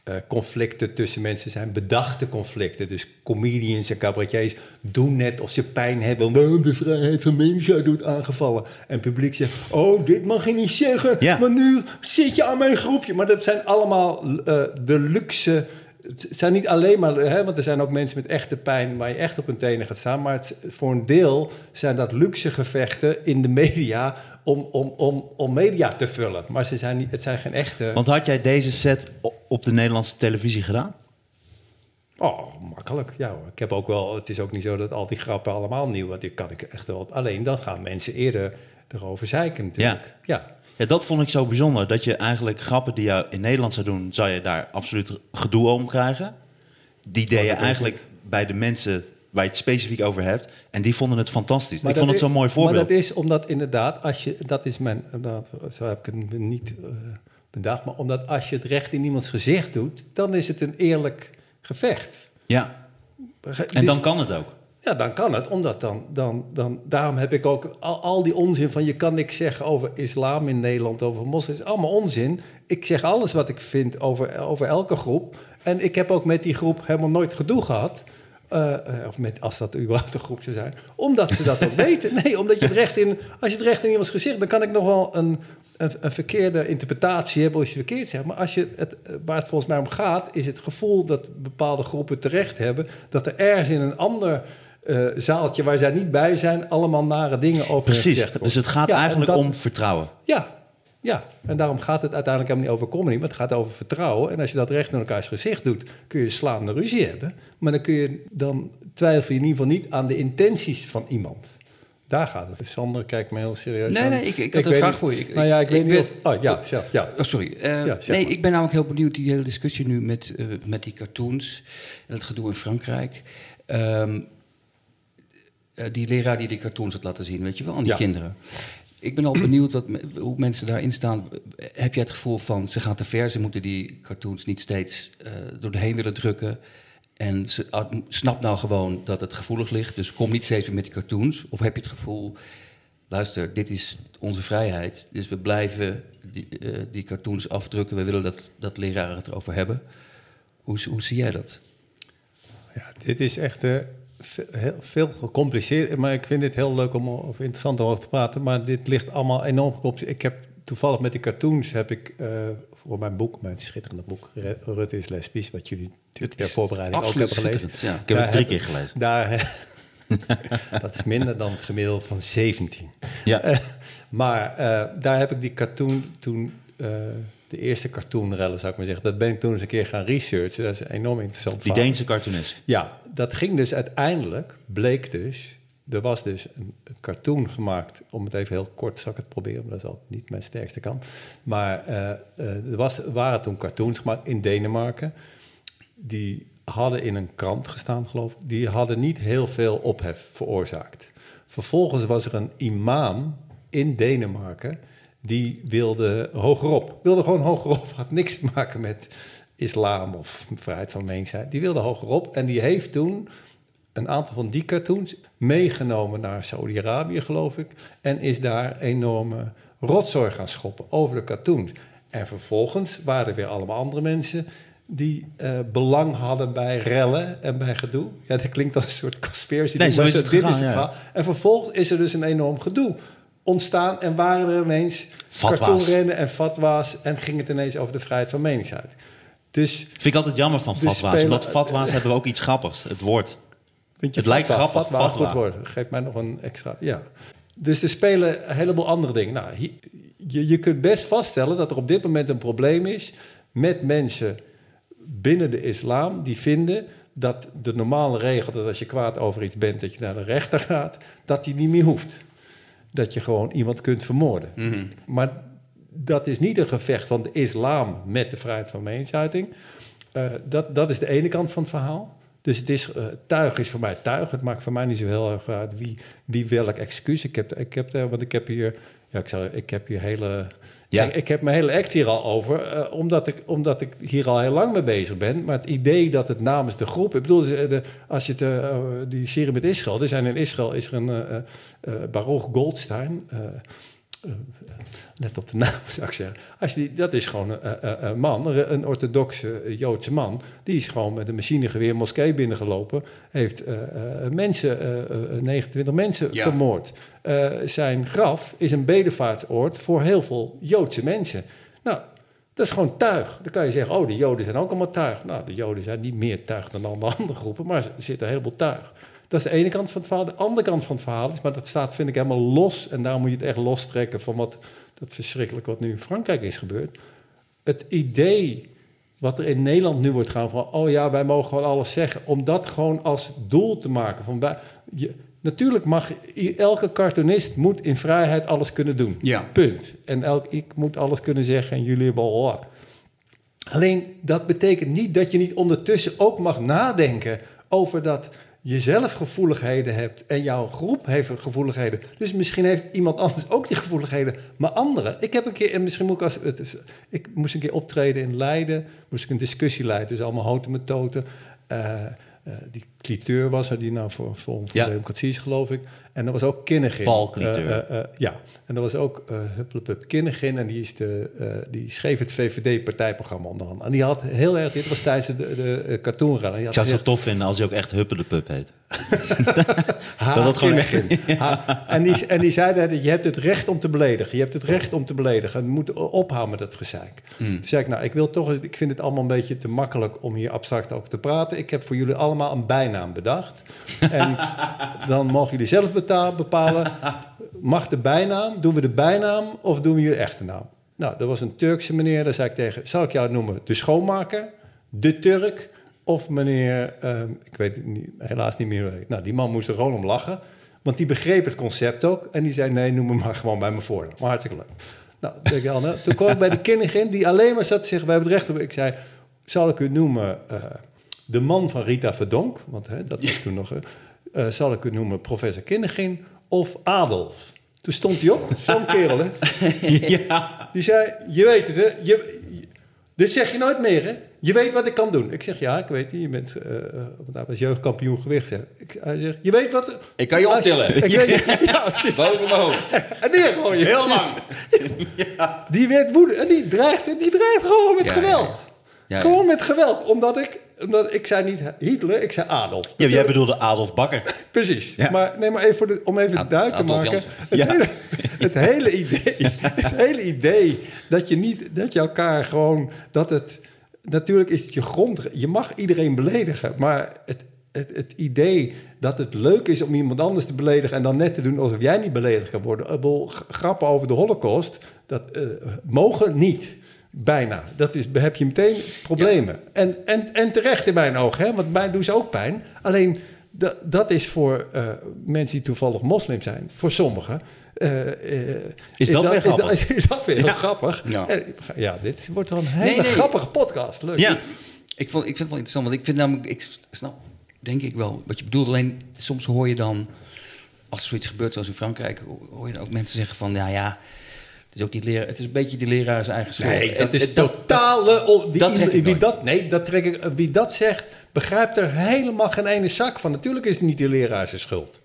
eh, conflicten tussen mensen zijn bedachte conflicten. Dus comedians en cabaretiers doen net of ze pijn hebben... omdat de vrijheid van meningsuiting wordt aangevallen. En publiek zegt, oh, dit mag je niet zeggen...
Ja.
want nu zit je aan mijn groepje. Maar dat zijn allemaal eh, de luxe... Het zijn niet alleen maar, hè, want er zijn ook mensen met echte pijn waar je echt op hun tenen gaat staan. Maar het, voor een deel zijn dat luxe gevechten in de media om, om, om, om media te vullen. Maar ze zijn niet, het zijn geen echte.
Want had jij deze set op de Nederlandse televisie gedaan?
Oh, makkelijk. Ja hoor. Ik heb ook wel, het is ook niet zo dat al die grappen allemaal nieuw, want die kan ik echt wel. Alleen dan gaan mensen eerder erover zeiken natuurlijk. Ja.
Ja, dat vond ik zo bijzonder. Dat je eigenlijk grappen die je in Nederland zou doen, zou je daar absoluut gedoe om krijgen. Die deed je eigenlijk bij de mensen waar je het specifiek over hebt. En die vonden het fantastisch.
Maar
ik vond het zo'n mooi voorbeeld.
Maar dat is omdat inderdaad, als je, dat is mijn, dat, zo heb ik het niet eh, bedacht, maar omdat als je het recht in iemands gezicht doet, dan is het een eerlijk gevecht.
Ja, en
Dus-
dan kan het ook.
Ja, dan kan het, omdat dan, dan, dan, daarom heb ik ook al, al die onzin van je kan niks zeggen over islam in Nederland, over moslims, allemaal onzin. Ik zeg alles wat ik vind over, over elke groep. En ik heb ook met die groep helemaal nooit gedoe gehad. Eh, eh, of met, als dat überhaupt een groep zou zijn. Omdat ze dat ook weten. Nee, omdat je het recht in... Als je het recht in iemands gezicht... dan kan ik nog wel een, een, een verkeerde interpretatie hebben... als je verkeerd zegt. Maar als je het, eh, waar het volgens mij om gaat... is het gevoel dat bepaalde groepen terecht hebben... dat er ergens in een ander eh, zaaltje... waar zij niet bij zijn... allemaal nare dingen over
Precies. Dus het gaat
Ja,
eigenlijk
dat-
om vertrouwen.
Ja, ja, en daarom gaat het uiteindelijk helemaal niet over comedy, maar het gaat over vertrouwen. En als je dat recht in elkaars gezicht doet, kun je slaande ruzie hebben. Maar dan, kun je, dan twijfel je in ieder geval niet aan de intenties van iemand. Daar gaat het. Sander kijkt me heel serieus
Nee,
aan.
nee, ik- ik had een
weet
vraag
niet-
voor je. Ik-
nou ja, ik,
ik-
weet
ik
niet
ben-
of... Oh, ja, ja, ja.
Oh, sorry. Eh,
Ja, zeg
nee,
maar.
ik ben namelijk heel benieuwd, die hele discussie nu met, eh, met die cartoons en het gedoe in Frankrijk. Ehm, eh, die leraar die die cartoons had laten zien, weet je wel, aan die
Ja.
kinderen. Ik ben al benieuwd wat, hoe mensen daarin staan. Heb jij het gevoel van ze gaan te ver, ze moeten die cartoons niet steeds eh, door de heen willen drukken? En ze, ah, snap nou gewoon dat het gevoelig ligt, dus kom niet steeds weer met die cartoons. Of heb je het gevoel, luister, dit is onze vrijheid, dus we blijven die, eh, die cartoons afdrukken. We willen dat, dat leraren het erover hebben. Hoe, hoe zie jij dat?
Ja, dit is echt eh, ve- heel, veel gecompliceerd. Maar ik vind het heel leuk om of interessant om over te praten. Maar dit ligt allemaal enorm gecompliceerd. Ik heb toevallig met die cartoons heb ik eh, voor mijn boek, mijn schitterende boek, Rutte is lesbisch, wat jullie ter voorbereiding ook hebben gelezen.
ja.
Ik heb het drie keer gelezen.
Daar, dat is minder dan het gemiddelde van 17.
Ja.
Eh, maar eh, daar heb ik die cartoon toen, de eerste cartoonrellen zou ik maar zeggen, dat ben ik toen eens een keer gaan researchen. Dat is enorm interessant
Die. Deense cartoonist.
Ja, dat ging dus uiteindelijk, bleek dus, er was dus een, een cartoon gemaakt, om het even heel kort, zal ik het proberen, maar dat is altijd niet mijn sterkste kant. Maar eh, eh, er was, waren toen cartoons gemaakt in Denemarken, die hadden in een krant gestaan, geloof ik, die hadden niet heel veel ophef veroorzaakt. Vervolgens was er een imam in Denemarken, die wilde hogerop, wilde gewoon hogerop, had niks te maken met islam of vrijheid van meningsuiting. Die wilde hogerop en die heeft toen een aantal van die cartoons meegenomen naar Saudi-Arabië, geloof ik. En is daar enorme rotzooi gaan schoppen over de cartoons. En vervolgens waren er weer allemaal andere mensen die eh, belang hadden bij rellen en bij gedoe. Ja, dat klinkt als een soort conspiracy.
Nee, zo is het
dit
gegaan,
is het
ja.
En vervolgens is er dus een enorm gedoe ontstaan en waren er ineens
Fatwa's.
cartoonrennen en fatwa's en ging het ineens over de vrijheid van meningsuiting. Dus
Vind ik altijd jammer van fatwa's.
spelen-
Omdat fatwa's hebben ook iets grappigs. Het woord.
Vind je
Het lijkt grappig,
fatwa,
fatwa.
goed woord. Geef mij nog een extra. Ja. Dus er spelen een heleboel andere dingen. Nou, je, je kunt best vaststellen dat er op dit moment een probleem is met mensen binnen de islam die vinden dat de normale regel dat als je kwaad over iets bent, dat je naar de rechter gaat, dat die niet meer hoeft. Dat je gewoon iemand kunt vermoorden. Maar dat is niet een gevecht van de islam met de vrijheid van meningsuiting. Eh, dat, dat is de ene kant van het verhaal. Dus het is, eh, tuig is voor mij tuig. Het maakt voor mij niet zo heel erg uit wie, wie welk excuus. Ik heb, ik heb, daar- want ik heb hier, ja, ik, zou, ik heb hier hele,
Ja.
ik, heb mijn hele act hier al over, eh, omdat, ik, omdat ik hier al heel lang mee bezig ben. Maar het idee dat het namens de groep, ik bedoel, de, de- als je het, eh, die serie met Israël, er zijn in Israël is er een eh, Baruch Goldstein. Eh, eh, let op de naam zou ik zeggen. Als die, dat is gewoon een, een- een man, een orthodoxe eh, Joodse man. Die is gewoon met een machinegeweer moskee binnengelopen. Heeft eh, eh, mensen, eh, eh, 29 mensen
Ja.
vermoord. Eh, zijn graf is een bedevaartsoord voor heel veel Joodse mensen. Nou, dat is gewoon tuig. Dan kan je zeggen, oh, de Joden zijn ook allemaal tuig. Nou, de Joden zijn niet meer tuig dan alle andere groepen, maar er zit een heleboel tuig. Dat is de ene kant van het verhaal. De andere kant van het verhaal is, maar dat staat, vind ik, helemaal los. En daar moet je het echt lostrekken van wat dat verschrikkelijk wat nu in Frankrijk is gebeurd. Het idee wat er in Nederland nu wordt gaan van, oh ja, wij mogen gewoon alles zeggen, om dat gewoon als doel te maken. Van, wij- je, natuurlijk mag elke cartoonist moet in vrijheid alles kunnen doen.
Ja.
Punt. En elk, ik moet alles kunnen zeggen en jullie hebben al. Alleen dat betekent niet dat je niet ondertussen ook mag nadenken over dat je zelf gevoeligheden hebt en jouw groep heeft gevoeligheden. Dus misschien heeft iemand anders ook die gevoeligheden, maar anderen. Ik heb een keer, en misschien moet ik als. Het is, ik moest een keer optreden in Leiden, moest ik een discussie leiden, dus allemaal houten met toten. Eh, eh, die Cliteur was er, die nou voor Forum voor
Ja.
Democratie is, geloof ik. En er was ook Kinnegin. Eh, eh, eh, ja, en er was ook uh, Hupplepup Kinnegin. En die, is de, die schreef het VVD-partijprogramma onder andere. En die had heel erg... Dit was tijdens de, de,
Ik zou het
gezegd,
zo tof vinden als hij ook echt Huppe de Pup heet. Dat het gewoon echt-
en, die, en die zei dat je hebt het recht om te beledigen. Je hebt het recht om te beledigen. En je moet ophouden met dat gezeik. Toen zei ik, nou, ik wil toch eens... Ik vind het allemaal een beetje te makkelijk om hier abstract over te praten. Ik heb voor jullie allemaal een bijnaam bedacht. En dan mogen jullie zelf bepalen... Mag de bijnaam, doen we de bijnaam of doen we je echte naam? Nou, dat was een Turkse meneer, daar zei ik tegen... Zal ik jou noemen de schoonmaker, de Turk of meneer... ehm, ik weet het niet, helaas niet meer. Nou, die man moest er gewoon om lachen. Want die begreep het concept ook. En die zei, nee, noem me maar gewoon bij mijn voornaam. Maar hartstikke leuk. Nou, denk ik al, nou, toen kwam ik bij de kindergin die alleen maar zat te zeggen... wij hebben het recht op... Ik zei, zal ik u noemen eh, de man van Rita Verdonk? Want hè, dat was toen nog... eh, eh, zal ik u noemen professor Kinnegin of Adolf? Toen stond hij op, zo'n kerel, hè? Die zei, je weet het, hè? Je, je- dit zeg je nooit meer, hè? Je weet wat ik kan doen. Ik zeg, ja, ik weet het. Je bent, want hij was jeugdkampioen gewicht. Hè. Ik, hij zegt, je weet wat...
Ik kan je optillen.
Ik weet, ja.
Boven mijn hoofd.
En neergooien.
Heel lang.
Die werd woedend. En die dreigt, die dreigt gewoon met
Ja,
geweld.
Ja.
Gewoon met geweld. Omdat ik, omdat ik zei niet Hitler, ik zei Adolf.
Ja, jij bedoelde Adolf Bakker.
Precies.
Ja.
Maar, nee, maar even voor de, om even
Ad-
duidelijk te maken. Het,
Ja.
hele, het, hele idee, het hele idee dat je niet, dat je elkaar gewoon, dat het, natuurlijk is het je grond, je mag iedereen beledigen, maar het, het, het idee dat het leuk is om iemand anders te beledigen en dan net te doen alsof jij niet beledigd kan worden. Grappen over de holocaust, dat eh, mogen niet. Bijna. Dat is, heb je meteen problemen. En, en, en terecht in mijn ogen, hè? want mij doen ze ook pijn. Alleen dat, dat is voor eh, mensen die toevallig moslim zijn, voor sommigen. eh, eh,
Is dat weer
is,
grappig?
is, is dat weer heel grappig?
Ja.
Ja, dit wordt wel een hele
Nee, nee.
grappige podcast. Leuk.
Ja,
Ik, vond, ik vind het wel interessant, want ik vind namelijk, ik snap denk ik wel wat je bedoelt. Alleen soms hoor je dan, als er zoiets gebeurt zoals in Frankrijk, hoor je dan ook mensen zeggen van, ja ja, het is ook niet leraar, het is een beetje die leraar zijn eigen schuld.
Nee, dat is
het-
totale... on- wie,
dat trek ik
wie
nooit.
dat, nee, dat trek ik, wie dat zegt, begrijpt er helemaal geen ene zak van. Natuurlijk is het niet die leraar zijn schuld.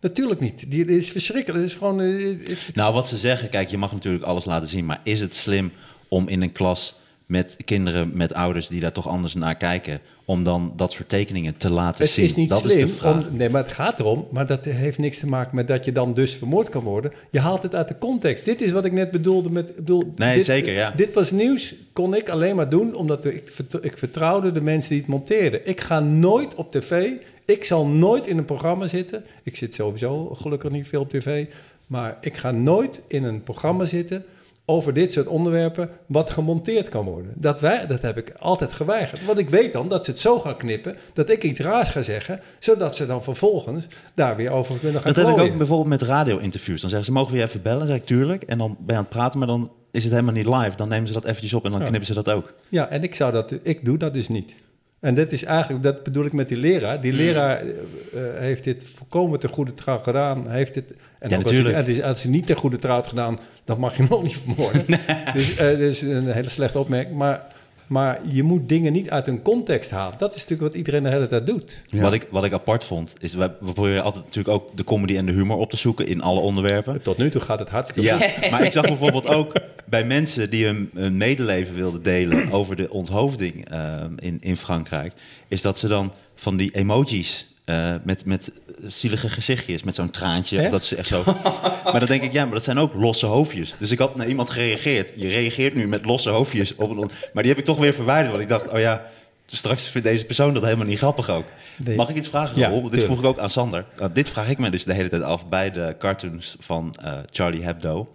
Natuurlijk niet. Die, dit is verschrikkelijk. Het is gewoon... eh, het-
Nou, wat ze zeggen, kijk, je mag natuurlijk alles laten zien, maar is het slim om in een klas met kinderen, met ouders die daar toch anders naar kijken, om dan dat soort tekeningen te laten
Het
zien?
is niet
dat
slim.
is de vraag.
om, nee, maar het gaat erom. Maar dat heeft niks te maken met dat je dan dus vermoord kan worden. Je haalt het uit de context. Dit is wat ik net bedoelde met. Bedoel,
Nee,
dit,
zeker, ja.
Dit was nieuws. Kon ik alleen maar doen omdat ik, ik vertrouwde de mensen die het monteerden. Ik ga nooit op tv. Ik zal nooit in een programma zitten. Ik zit sowieso gelukkig niet veel op tv. Maar ik ga nooit in een programma zitten over dit soort onderwerpen wat gemonteerd kan worden. Dat, wij, dat heb ik altijd geweigerd. Want ik weet dan dat ze het zo gaan knippen dat ik iets raars ga zeggen, zodat ze dan vervolgens daar weer over kunnen gaan
Dat heb ik ook bijvoorbeeld met radio-interviews. Dan zeggen ze, mogen we je even bellen? Dan zeg ik, tuurlijk. En dan ben je aan het praten, maar dan is het helemaal niet live. Dan nemen ze dat eventjes op en dan
Ja.
knippen ze dat ook.
Ja, en ik, zou dat, ik doe dat dus niet. En dat is eigenlijk, dat bedoel ik met die leraar. Die leraar eh, eh, heeft dit volkomen ten goede trouw gedaan. Heeft dit, en
Ja, natuurlijk.
Als hij, als hij niet ten goede trouw had gedaan, dan mag je hem ook niet vermoorden. Dus uh, dat is een hele slechte opmerking. Maar Maar je moet dingen niet uit hun context halen. Dat is natuurlijk wat iedereen de hele tijd doet.
Wat, ik, wat ik apart vond, is we, we proberen altijd natuurlijk ook de comedy en de humor op te zoeken in alle onderwerpen.
Tot nu toe gaat het hartstikke
Ja,
goed.
maar ik zag bijvoorbeeld ook bij mensen die hun, hun medeleven wilden delen over de onthoofding ehm, in, in Frankrijk, is dat ze dan van die emojis eh, met, met zielige gezichtjes, met zo'n traantje, dat ze echt zo. maar dan denk ik, ja, maar dat zijn ook losse hoofdjes. Dus ik had naar iemand gereageerd. Je reageert nu met losse hoofdjes op een, maar die heb ik toch weer verwijderd, want ik dacht, oh ja. Straks vindt deze persoon dat helemaal niet grappig ook.
Nee.
Mag ik iets vragen,
Ja?
Dit vroeg ik ook aan Sander. Uh, dit vraag ik me dus de hele tijd af bij de cartoons van eh, Charlie Hebdo.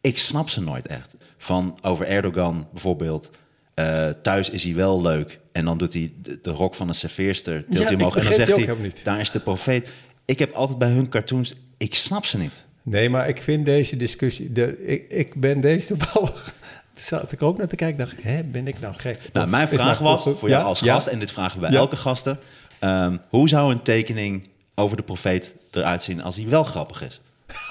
Ik snap ze nooit echt. Van over Erdogan bijvoorbeeld. Eh, thuis is hij wel leuk. En dan doet hij de, de rok van een serveerster. Tilt
Ja,
hij omhoog. En dan zegt hij, daar is de profeet. Ik heb altijd bij hun cartoons, ik snap ze niet.
Nee, maar ik vind deze discussie... De, ik, ik ben deze toevallig... Zat ik ook naar te kijken, dacht ik, hè, ben ik nou gek?
Nou, mijn vraag was voor
Ja,
jou als
ja.
gast, en dit vragen we bij
Ja.
elke gasten. ehm, hoe zou een tekening over de profeet eruit zien als hij wel grappig is?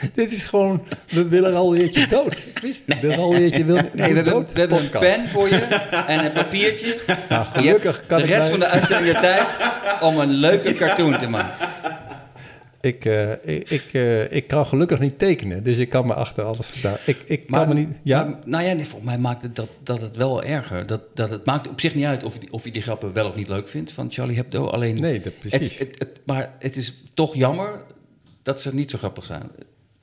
Dit is gewoon, we willen alweertje dood. Ik wist het, we willen alweertje wil,
Nee, we
dood
we hebben een pen voor je en een papiertje.
Nou, gelukkig kan
de rest
mij-
van de uitzending de tijd om een leuke cartoon te maken.
Ik, eh, ik, ik, eh, ik kan gelukkig niet tekenen, dus ik kan me achter alles vandaan. Ik, ik kan me niet... Ja,
maar- nou ja, nee, volgens mij maakt het dat, dat het wel erger. Dat, dat het maakt op zich niet uit of, je die- of je die grappen wel of niet leuk vindt van Charlie Hebdo. Alleen,
Nee, dat- precies.
Het, het, het- maar het is toch jammer dat ze niet zo grappig zijn.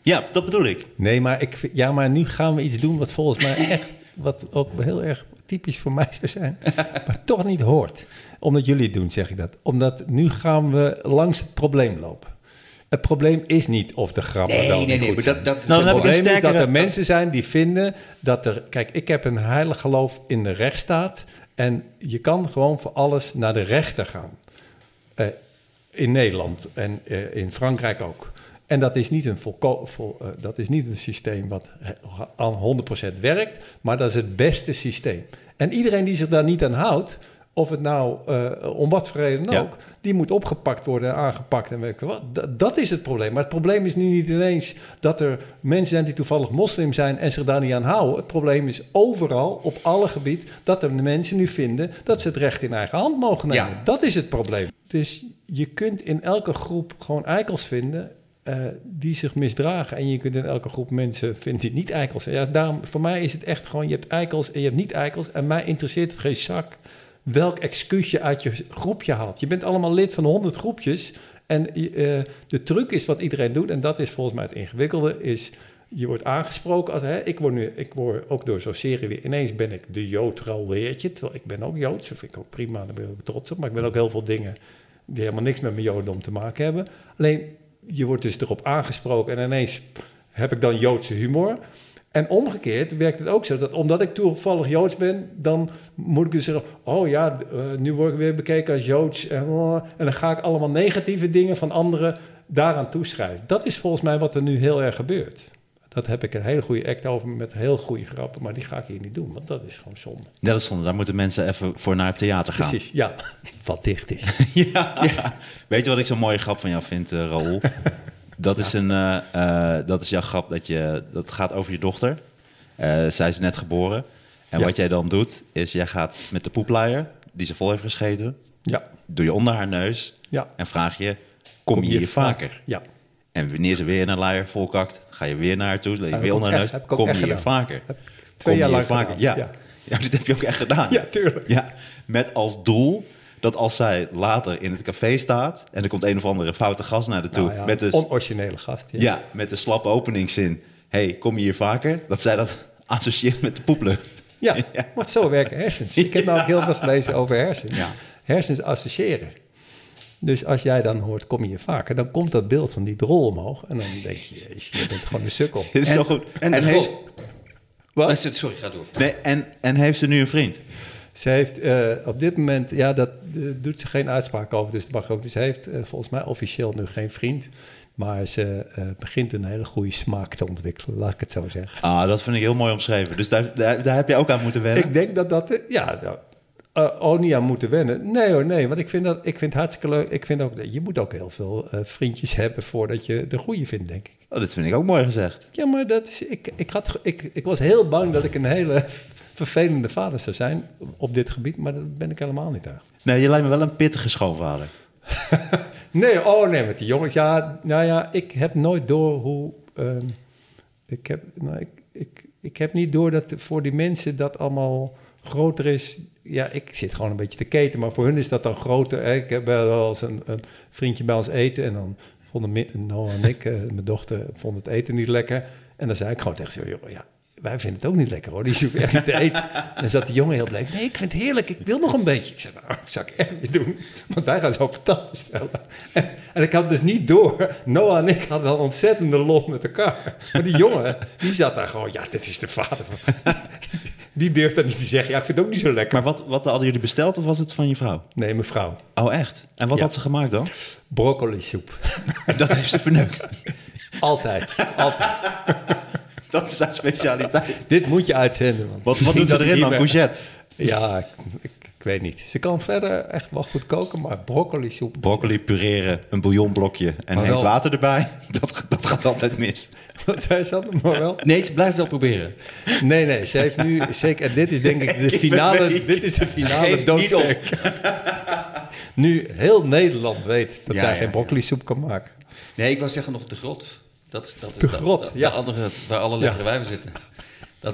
Ja, dat bedoel ik.
nee, maar, ik, ja, maar nu gaan we iets doen wat volgens mij echt... wat ook heel erg typisch voor mij zou zijn, maar toch niet hoort. Omdat jullie het doen, zeg ik dat. Omdat nu gaan we langs het probleem lopen. Het probleem is niet of de grappen
Nee,
wel
nee,
niet
nee,
goed
maar dat- dat is-
Nou,
het probleem is dat er mensen zijn die vinden dat er... Kijk, ik heb een heilig geloof in de rechtsstaat. En je kan gewoon voor alles naar de rechter gaan. Eh, in Nederland en eh, in Frankrijk ook. En dat is niet een, volko- vol, eh, dat is niet een systeem wat eh, aan 100% werkt, maar dat is het beste systeem. En iedereen die zich daar niet aan houdt, of het nou eh, om wat voor reden
Ja.
ook, die moet opgepakt worden en aangepakt en weet ik wat. Dat, dat is het probleem. Maar het probleem is nu niet ineens dat er mensen zijn die toevallig moslim zijn en zich daar niet aan houden. Het probleem is overal, op alle gebieden, dat er mensen nu vinden dat ze het recht in eigen hand mogen nemen.
Ja.
Dat is het probleem. Dus je kunt in elke groep gewoon eikels vinden eh, die zich misdragen. En je kunt in elke groep mensen vinden die niet eikels. Ja, daarom, voor mij is het echt gewoon, je hebt eikels en je hebt niet eikels. En mij interesseert het geen zak welk excuus je uit je groepje haalt. Je bent allemaal lid van honderd groepjes. En eh, de truc is wat iedereen doet, en dat is volgens mij het ingewikkelde, is je wordt aangesproken als, hè, ik word nu, ik word ook door zo'n serie weer, ineens ben ik de Jood Ralweertje, terwijl ik ben ook Joods, dat vind ik ook prima, daar ben ik ook trots op, maar ik ben ook heel veel dingen die helemaal niks met mijn Jodendom te maken hebben. Alleen, je wordt dus erop aangesproken en ineens heb ik dan Joodse humor. En omgekeerd werkt het ook zo dat omdat ik toevallig Joods ben, dan moet ik dus zeggen: Oh ja, eh, nu word ik weer bekeken als Joods. Oh, en dan ga ik allemaal negatieve dingen van anderen daaraan toeschrijven. Dat is volgens mij wat er nu heel erg gebeurt. Dat heb ik een hele goede act over met heel goede grappen, maar die ga ik hier niet doen, want dat is gewoon zonde.
Dat is zonde. Daar moeten mensen even voor naar het theater gaan.
Precies, ja, wat dicht is.
ja. Weet je wat ik zo'n mooie grap van jou vind, eh Raoul? Dat is, een, eh, eh, dat is jouw grap dat je... Dat gaat over je dochter. Zij is net geboren. En
Ja.
wat jij dan doet, is jij gaat met de poepluier... die ze vol heeft gescheten...
Ja,
doe je onder haar neus...
ja.
en vraag je... kom, je hier vaker?
Ja.
En wanneer ze weer een luier volkakt... ga je weer naar haar toe, weer onder
ook echt- ook
kom je hier
gedaan.
vaker?
Heb Twee jaar lang
vaker? Ja. ja, dit heb je ook echt gedaan.
Ja, tuurlijk.
Ja, met als doel dat als zij later in het café staat... en er komt een of andere foute gast naar de toe...
Nou ja,
met, de,
onoriginele gast. Ja.
ja, met de slappe openingszin... hey, kom je hier vaker? Dat zij dat associeert met de poeplucht.
Ja, want zo werken hersens. Ik heb namelijk heel veel gelezen over hersens.
Ja.
Hersens associëren. Dus als jij dan hoort, kom je hier vaker, dan komt dat beeld van die drol omhoog. En dan denk je, jezus, je bent gewoon een sukkel.
Dit is
En-
zo goed.
en
heeft. Wat?
Sorry, ga door.
nee, en, en heeft ze nu een vriend?
Ze heeft eh, op dit moment, ja, dat eh, doet ze geen uitspraak over, dus dat mag ook. Dus ze heeft eh, volgens mij officieel nu geen vriend. Maar ze eh, begint een hele goede smaak te ontwikkelen, laat ik het zo zeggen.
Ah, dat vind ik heel mooi omschreven. Dus daar, daar, daar heb je ook aan moeten wennen.
Ik denk dat dat, ja, nou, eh, oh, niet aan moeten wennen. Nee hoor, nee. Want ik vind, dat, ik vind het hartstikke leuk. Ik vind ook, je moet ook heel veel eh, vriendjes hebben voordat je de goede vindt, denk ik.
Oh, dat vind ik ook mooi gezegd.
Ja, maar dat is, ik, ik, had, ik, ik was heel bang dat ik een hele vervelende vader zou zijn op dit gebied. Maar dat ben ik helemaal niet eigenlijk.
Nee, je lijkt me wel een pittige schoonvader.
Nee, oh nee, met die jongens. Ja, nou ja, ik heb nooit door hoe. ehm, ik, heb, nou, ik, ik, ik heb niet door dat voor die mensen dat allemaal groter is. Ja, ik zit gewoon een beetje te keten, maar voor hun is dat dan groter. Hè? Ik heb wel eens een, een vriendje bij ons eten en dan vonden Noah en ik, eh, mijn dochter, vonden het eten niet lekker. En dan zei ik gewoon tegen ze, joh, ja, wij vinden het ook niet lekker hoor, die zoeken echt niet te eten. En dan zat die jongen heel blij, nee, ik vind het heerlijk, ik wil nog een beetje. Ik zei, nou, dat zou ik echt niet doen, want wij gaan zo patat bestellen. En, en ik had dus niet door, Noah en ik hadden ontzettende lol met elkaar. Maar die jongen, die zat daar gewoon, ja, dit is de vader van... Die durft dat niet te zeggen, ja, ik vind het ook niet zo lekker.
Maar wat, wat hadden jullie besteld of was het van je vrouw?
Nee, mevrouw,
Oh, echt? En wat
Ja.
had ze gemaakt dan?
broccoli soep.
Dat heeft ze verneukt.
Altijd, altijd.
Dat is haar specialiteit.
Dit moet je uitzenden. Want
Wat, wat doet ze erin dan? Courgette?
Ja, ik weet niet. Ze kan verder echt wel goed koken, maar broccoli soep.
Broccoli pureren, een bouillonblokje en heet water erbij. Dat, dat gaat altijd mis.
Wat zei ze dat maar wel?
Nee, ze blijft het wel proberen.
Nee, nee, ze heeft nu zeker. En dit is denk ik de finale. Dit is de finale doodsteek. Nu heel Nederland weet dat
Ja,
zij
ja,
geen broccoli soep kan maken.
Nee, ik wou zeggen nog de grot. Dat, is- dat is
De grot,
dat-
ja.
De andere, waar alle lekkere wijven zitten.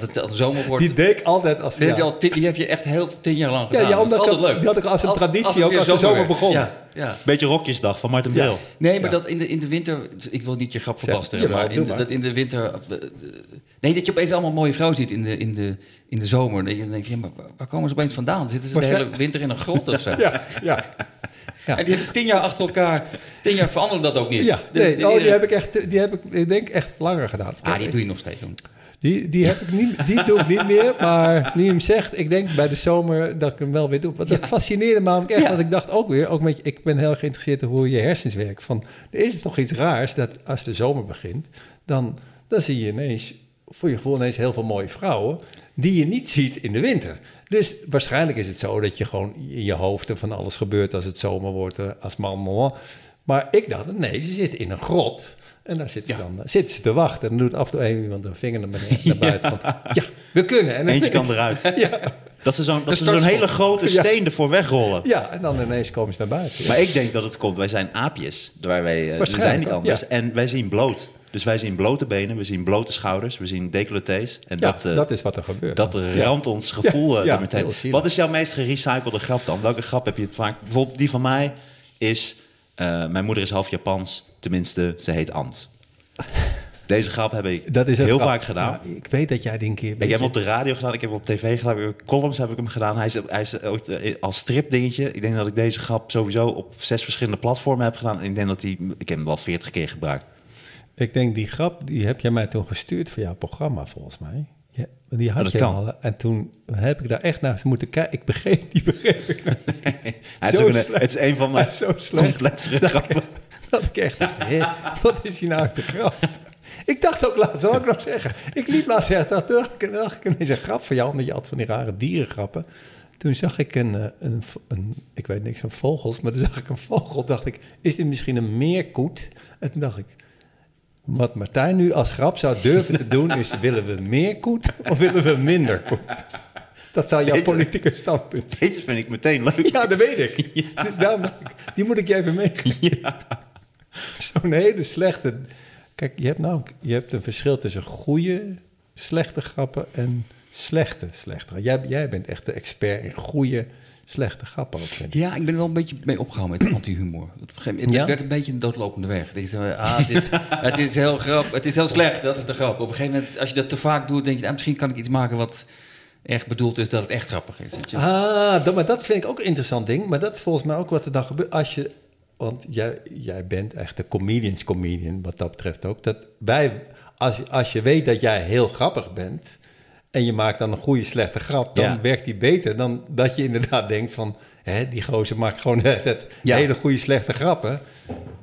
Dat het zomer wordt.
Die deed ik altijd als
die, heb je
ja.
al die heb je echt heel tien jaar lang
Ja,
gedaan.
ja,
Dat is
ik-
altijd leuk.
die had ik als een traditie ook als de zomer
werd.
begon.
Ja, ja.
Beetje rokjesdag van Martin Bril.
Nee, maar
Ja.
dat in de, in de winter... Ik wil niet je grap
jawel,
maar, in
doe
de-
maar.
dat in de winter... Nee, dat je opeens allemaal mooie vrouwen ziet in de, in de, in de zomer. Dat je denkt, ja, maar waar- komen ze opeens vandaan? Zitten ze
Maar
de hele winter in een grot of zo?
Ja, ja. ja.
En die hebben tien jaar achter elkaar... Tien jaar veranderen dat ook niet.
Ja,
De-
nee,
de-
oh, die heb ik echt, die heb ik, ik denk echt langer gedaan.
Ah, die doe je nog steeds. Doen.
Die, die, heb ik niet, die doe ik niet meer, maar nu je hem zegt, ik denk bij de zomer dat ik hem wel weer doe. Want dat fascineerde me namelijk echt,
Ja.
want ik dacht ook weer, ook met, je- ik ben heel geïnteresseerd in hoe je hersens werken. Van, er is toch iets raars dat als de zomer begint, dan, dan zie je ineens, voor je gevoel ineens heel veel mooie vrouwen, die je niet ziet in de winter. Dus waarschijnlijk is het zo dat je gewoon in je hoofd er van alles gebeurt als het zomer wordt, eh, als man. Maar ik dacht, nee, ze zitten in een grot. En daar zitten, ze dan, zitten ze te wachten. En dan doet af en toe een iemand een vinger naar, beneden, naar buiten van... Ja, we kunnen. En
Eentje kan eruit.
Ja,
Dat ze zo'n dat ze zo'n
startschot.
hele grote
Ja.
steen ervoor wegrollen.
ja, en dan ineens komen ze naar buiten.
Maar ik denk dat het komt, wij zijn aapjes. Waar wij, eh, we zijn niet anders.
ja.
En wij zien bloot. Dus wij zien blote benen, we zien blote schouders, we zien decolletés. En
ja,
dat, eh,
dat is wat er gebeurt.
dat
Ja.
ramt ons gevoel
Ja,
eh,
ja,
meteen. Wat is jouw meest gerecyclede grap dan? Welke grap heb je het vaak? Bijvoorbeeld die van mij is... eh, mijn moeder is half Japans, tenminste, ze heet Ans. Deze grap heb ik
Dat is
heel
grap.
vaak gedaan.
Ja, ik weet dat jij die een keer...
Ik heb hem op de radio gedaan, ik heb hem op tv gedaan, ik heb columns heb ik hem gedaan. Hij is, hij is ook eh, als stripdingetje. Ik denk dat ik deze grap sowieso op zes verschillende platformen heb gedaan. En ik denk dat die, ik heb hem wel veertig keer gebruikt.
Ik denk, die grap, die heb jij mij toen gestuurd voor jouw programma, volgens mij. Ja, die had
dat
je
kan.
al. En toen heb ik daar echt naar moeten kijken. Ik begreep, die begreep ik.
Hij is een- het is een van mijn completere grappen.
Dat ik echt dacht, hé, wat is hier nou de grap? Ik dacht ook laatst, dat wil ik nog zeggen. Ik liep laatst echt, dacht, dacht, ik- dacht ik ineens een grap van jou, omdat je altijd van die rare dierengrappen. Toen zag ik een, eh, een, een, ik weet niks van vogels, maar toen zag ik een vogel, dacht ik, is dit misschien een meerkoet? En toen dacht ik, wat Martijn nu als grap zou durven te doen, is willen we meer koet of willen we minder koet? Dat zou jouw politieke standpunt zijn.
Deze vind ik meteen leuk.
Ja, dat weet ik. Dus daarom die moet ik je even meegeven. Zo'n hele slechte... Kijk, je hebt nou je hebt een verschil tussen goede, slechte grappen en slechte, slechte. Jij, jij bent echt de expert in goede, slechte grappen. Ook, vind ik.
Ja, ik ben er wel een beetje mee opgehouden met anti-humor. Op een gegeven moment,
Ja?
Het werd een beetje een doodlopende weg. Zo, ah, het, is, het is heel grap, het is heel slecht, dat is de grap. Op een gegeven moment, als je dat te vaak doet, denk je, ah, misschien kan ik iets maken wat echt bedoeld is dat het echt grappig is.
Ah, dat, maar dat vind ik ook een interessant ding. Maar dat is volgens mij ook wat er dan gebeurt. Als je, want jij, jij bent echt de comedians comedian, wat dat betreft ook. Dat wij, als, als je weet dat jij heel grappig bent... en je maakt dan een goede, slechte grap... dan
Ja.
werkt die beter dan dat je inderdaad denkt van... Hè, die gozer maakt gewoon het,
Ja.
hele goede, slechte grappen.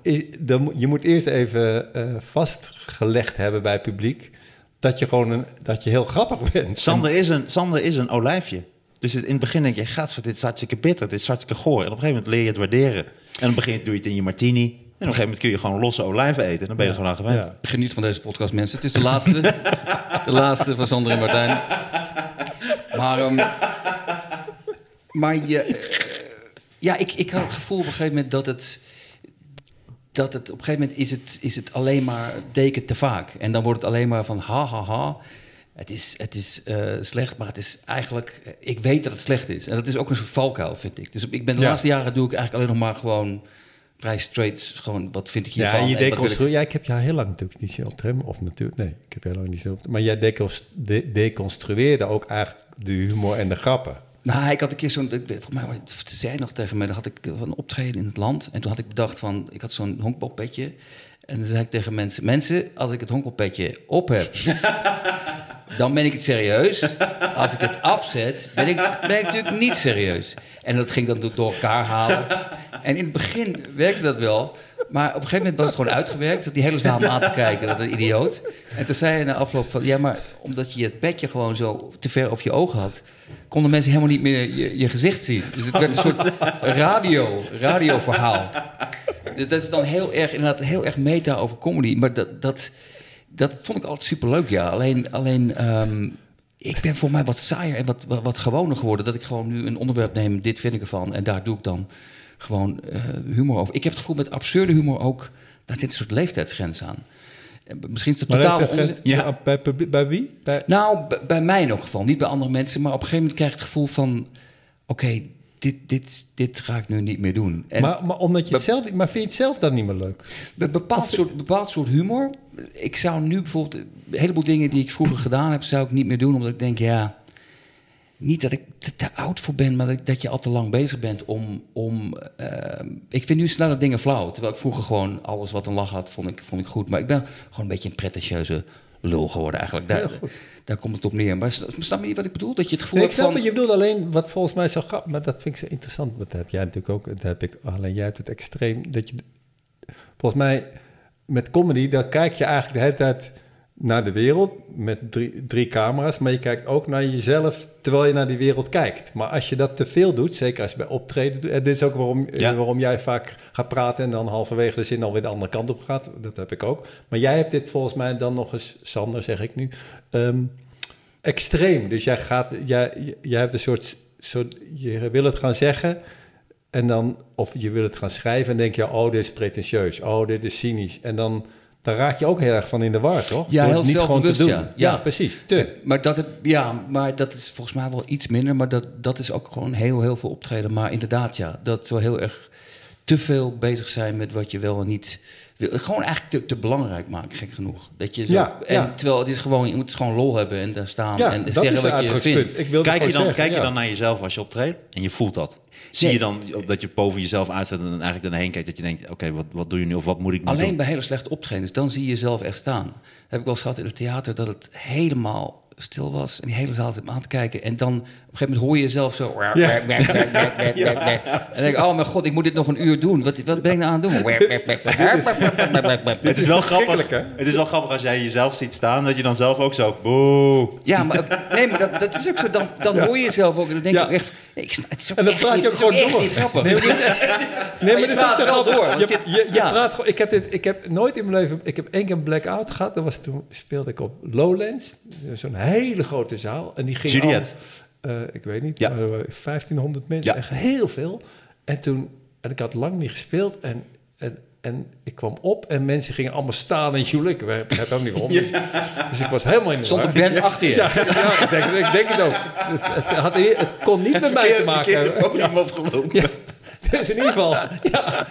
Is, dan, moet- je moet eerst even eh, vastgelegd hebben bij het publiek... dat je gewoon een, dat je heel grappig bent.
Sander is, een, Sander is een olijfje. Dus in het begin denk je, gaat, dit is hartstikke bitter, dit is hartstikke goor. En op een gegeven moment leer je het waarderen. En dan begin je, doe je het in je martini. En op een gegeven moment kun je gewoon losse olijven eten. En dan ben je er gewoon aan gewend.
Geniet van deze podcast, mensen. Het is de laatste. de laatste van Sander en Martijn. Maar, ehm, maar je, eh, ja, ik, ik had het gevoel op een gegeven moment dat het... Dat het op een gegeven moment is het, is het alleen maar deken te vaak. En dan wordt het alleen maar van ha ha ha. Het is, het is eh, slecht, maar het is eigenlijk... eh, Ik weet dat het slecht is. En dat is ook een soort valkuil, vind ik. Dus ik ben de
Ja.
laatste jaren doe ik eigenlijk alleen nog maar gewoon... Vrij straight, gewoon wat vind ik hiervan.
Ja, je
wil ik-
deconstrueert. Ja, ik heb jou heel lang natuurlijk niet zien optreden. Of natuurlijk, nee, ik heb jou heel lang niet optreden. Maar jij decons- de- deconstrueerde ook eigenlijk de humor en de grappen.
Nou, ik had een keer zo'n... Volgens mij zei nog tegen mij... Dan had ik een optreden in het land. En toen had ik bedacht van... Ik had zo'n honkbalpetje. En dan zei ik tegen mensen... Mensen, als ik het honkbalpetje op heb... dan ben ik het serieus. Als ik het afzet, ben ik, ben natuurlijk niet serieus. En dat ging dan door- elkaar halen. En in het begin werkte dat wel... Maar op een gegeven moment was het gewoon uitgewerkt. Zat die hele zaal aan te kijken, dat een idioot. En toen zei hij na afloop van... Ja, maar omdat je het petje gewoon zo te ver over je ogen had... konden mensen helemaal niet meer je, je gezicht zien. Dus het werd een soort radio, radioverhaal. Dus dat is dan heel erg, inderdaad, heel erg meta over comedy. Maar dat, dat, dat vond ik altijd superleuk, ja. Alleen, alleen ehm, ik ben voor mij wat saaier en wat, wat, wat gewoner geworden. Dat ik gewoon nu een onderwerp neem, dit vind ik ervan. En daar doe ik dan gewoon eh, humor over. Ik heb het gevoel met absurde humor ook... daar zit een soort leeftijdsgrens aan. En Misschien is het totaal
je-.
Ja.
bij, bij, bij wie? Bij,
Nou, bij mij in ieder geval. Niet bij andere mensen. Maar op een gegeven moment krijg ik het gevoel van... Oké, dit, dit, dit ga ik nu niet meer doen. En
maar, maar, omdat je het zelf, maar vind je het zelf dan niet meer leuk?
een bepaald soort, bepaald soort humor. Ik zou nu bijvoorbeeld... Een heleboel dingen die ik vroeger gedaan heb... zou ik niet meer doen. Omdat ik denk, ja... Niet dat ik te, te oud voor ben, maar dat, dat je al te lang bezig bent om... om eh, ik vind nu sneller dingen flauw. Terwijl ik vroeger gewoon alles wat een lach had, vond ik, vond ik goed. Maar ik ben gewoon een beetje een pretentieuze lul geworden eigenlijk. Daar,
Heel goed.
Daar komt het op neer. Maar snap je niet wat ik bedoel? Dat je het gevoel
Nee, ik snap
van...
je bedoelt, alleen wat volgens mij zo grappig, maar dat vind ik zo interessant. Want dat heb jij natuurlijk ook, dat heb ik, alleen jij hebt het extreem, dat je, volgens mij, met comedy, dan kijk je eigenlijk de hele tijd naar de wereld met drie, drie camera's, maar je kijkt ook naar jezelf terwijl je naar die wereld kijkt. Maar als je dat te veel doet, zeker als je bij optreden en dit is ook waarom, eh,
Ja.
waarom jij vaak gaat praten en dan halverwege de zin alweer de andere kant op gaat, dat heb ik ook. Maar jij hebt dit volgens mij dan nog eens, Sander zeg ik nu, ehm, extreem. Dus jij gaat, jij, jij hebt een soort, soort, je wil het gaan zeggen en dan, of je wil het gaan schrijven en denk je, oh, dit is pretentieus, oh, dit is cynisch. En dan, dan raak je ook heel erg van in de war, toch?
Ja, heel zelfbewust, ja.
Ja,
Ja.
precies. Te.
Maar dat, ja, maar dat is volgens mij wel iets minder. Maar dat, dat is ook gewoon heel, heel veel optreden. Maar inderdaad, ja, dat zo heel erg te veel bezig zijn met wat je wel en niet. Gewoon eigenlijk te, te belangrijk maken, gek genoeg. Dat je zo,
Ja,
en
ja.
Terwijl het is gewoon, je moet gewoon lol hebben en daar staan
Ja,
en
dat
zeggen
is
wat je vindt.
Ik
Kijk, je dan,
zeggen,
kijk je dan naar jezelf als je optreedt en je voelt dat? Zie
Nee.
je dan dat je boven jezelf uitzet en dan eigenlijk erheen kijkt dat je denkt, oké, wat, wat doe je nu of wat moet ik nu
Alleen
doen?
bij hele slechte optredens, dan zie je jezelf echt staan. Dat heb ik wel eens gehad in het theater, dat het helemaal stil was. En die hele zaal zit me aan te kijken. En dan op een gegeven moment hoor je jezelf zo...
Ja.
En dan denk ik, oh mijn god, ik moet dit nog een uur doen. Wat, wat ben ik nou aan het doen?
Het is wel grappig.
hè?
Het is wel grappig als jij jezelf ziet staan, dat je dan zelf ook zo boe.
Ja, maar, nee, maar dat, dat is ook zo. Dan, dan hoor je jezelf ook. En dan denk ik ook echt... nee, Ik, snap- het is ook
En dan
echt
praat je
niet-
ook gewoon
echt
door.
niet grappig.
Nee, maar dit is echt- Nee, maar
je
dat is ook zo grappig.
door, want
Je,
dit-
je, je
ja.
praat gewoon... Ik heb, dit, ik heb nooit in mijn leven... Ik heb één keer een blackout gehad. Dat was toen speelde ik op Lowlands. Zo'n hele grote zaal. En die ging
Juliet.
al, eh, ik weet niet,
Ja.
maar er waren 1500 mensen.
Ja.
Echt heel veel. En toen... En ik had lang niet gespeeld. En, en, en ik kwam op en mensen gingen allemaal staan en joelen. Ik heb het ook niet om. Dus, dus ik was helemaal in de
Stond een band achter je.
Ja, ja ik, denk, ik denk het ook. Het, het, had, het kon niet met mij te maken hebben.
podium opgelopen.
Ja, dus in ieder geval, ja.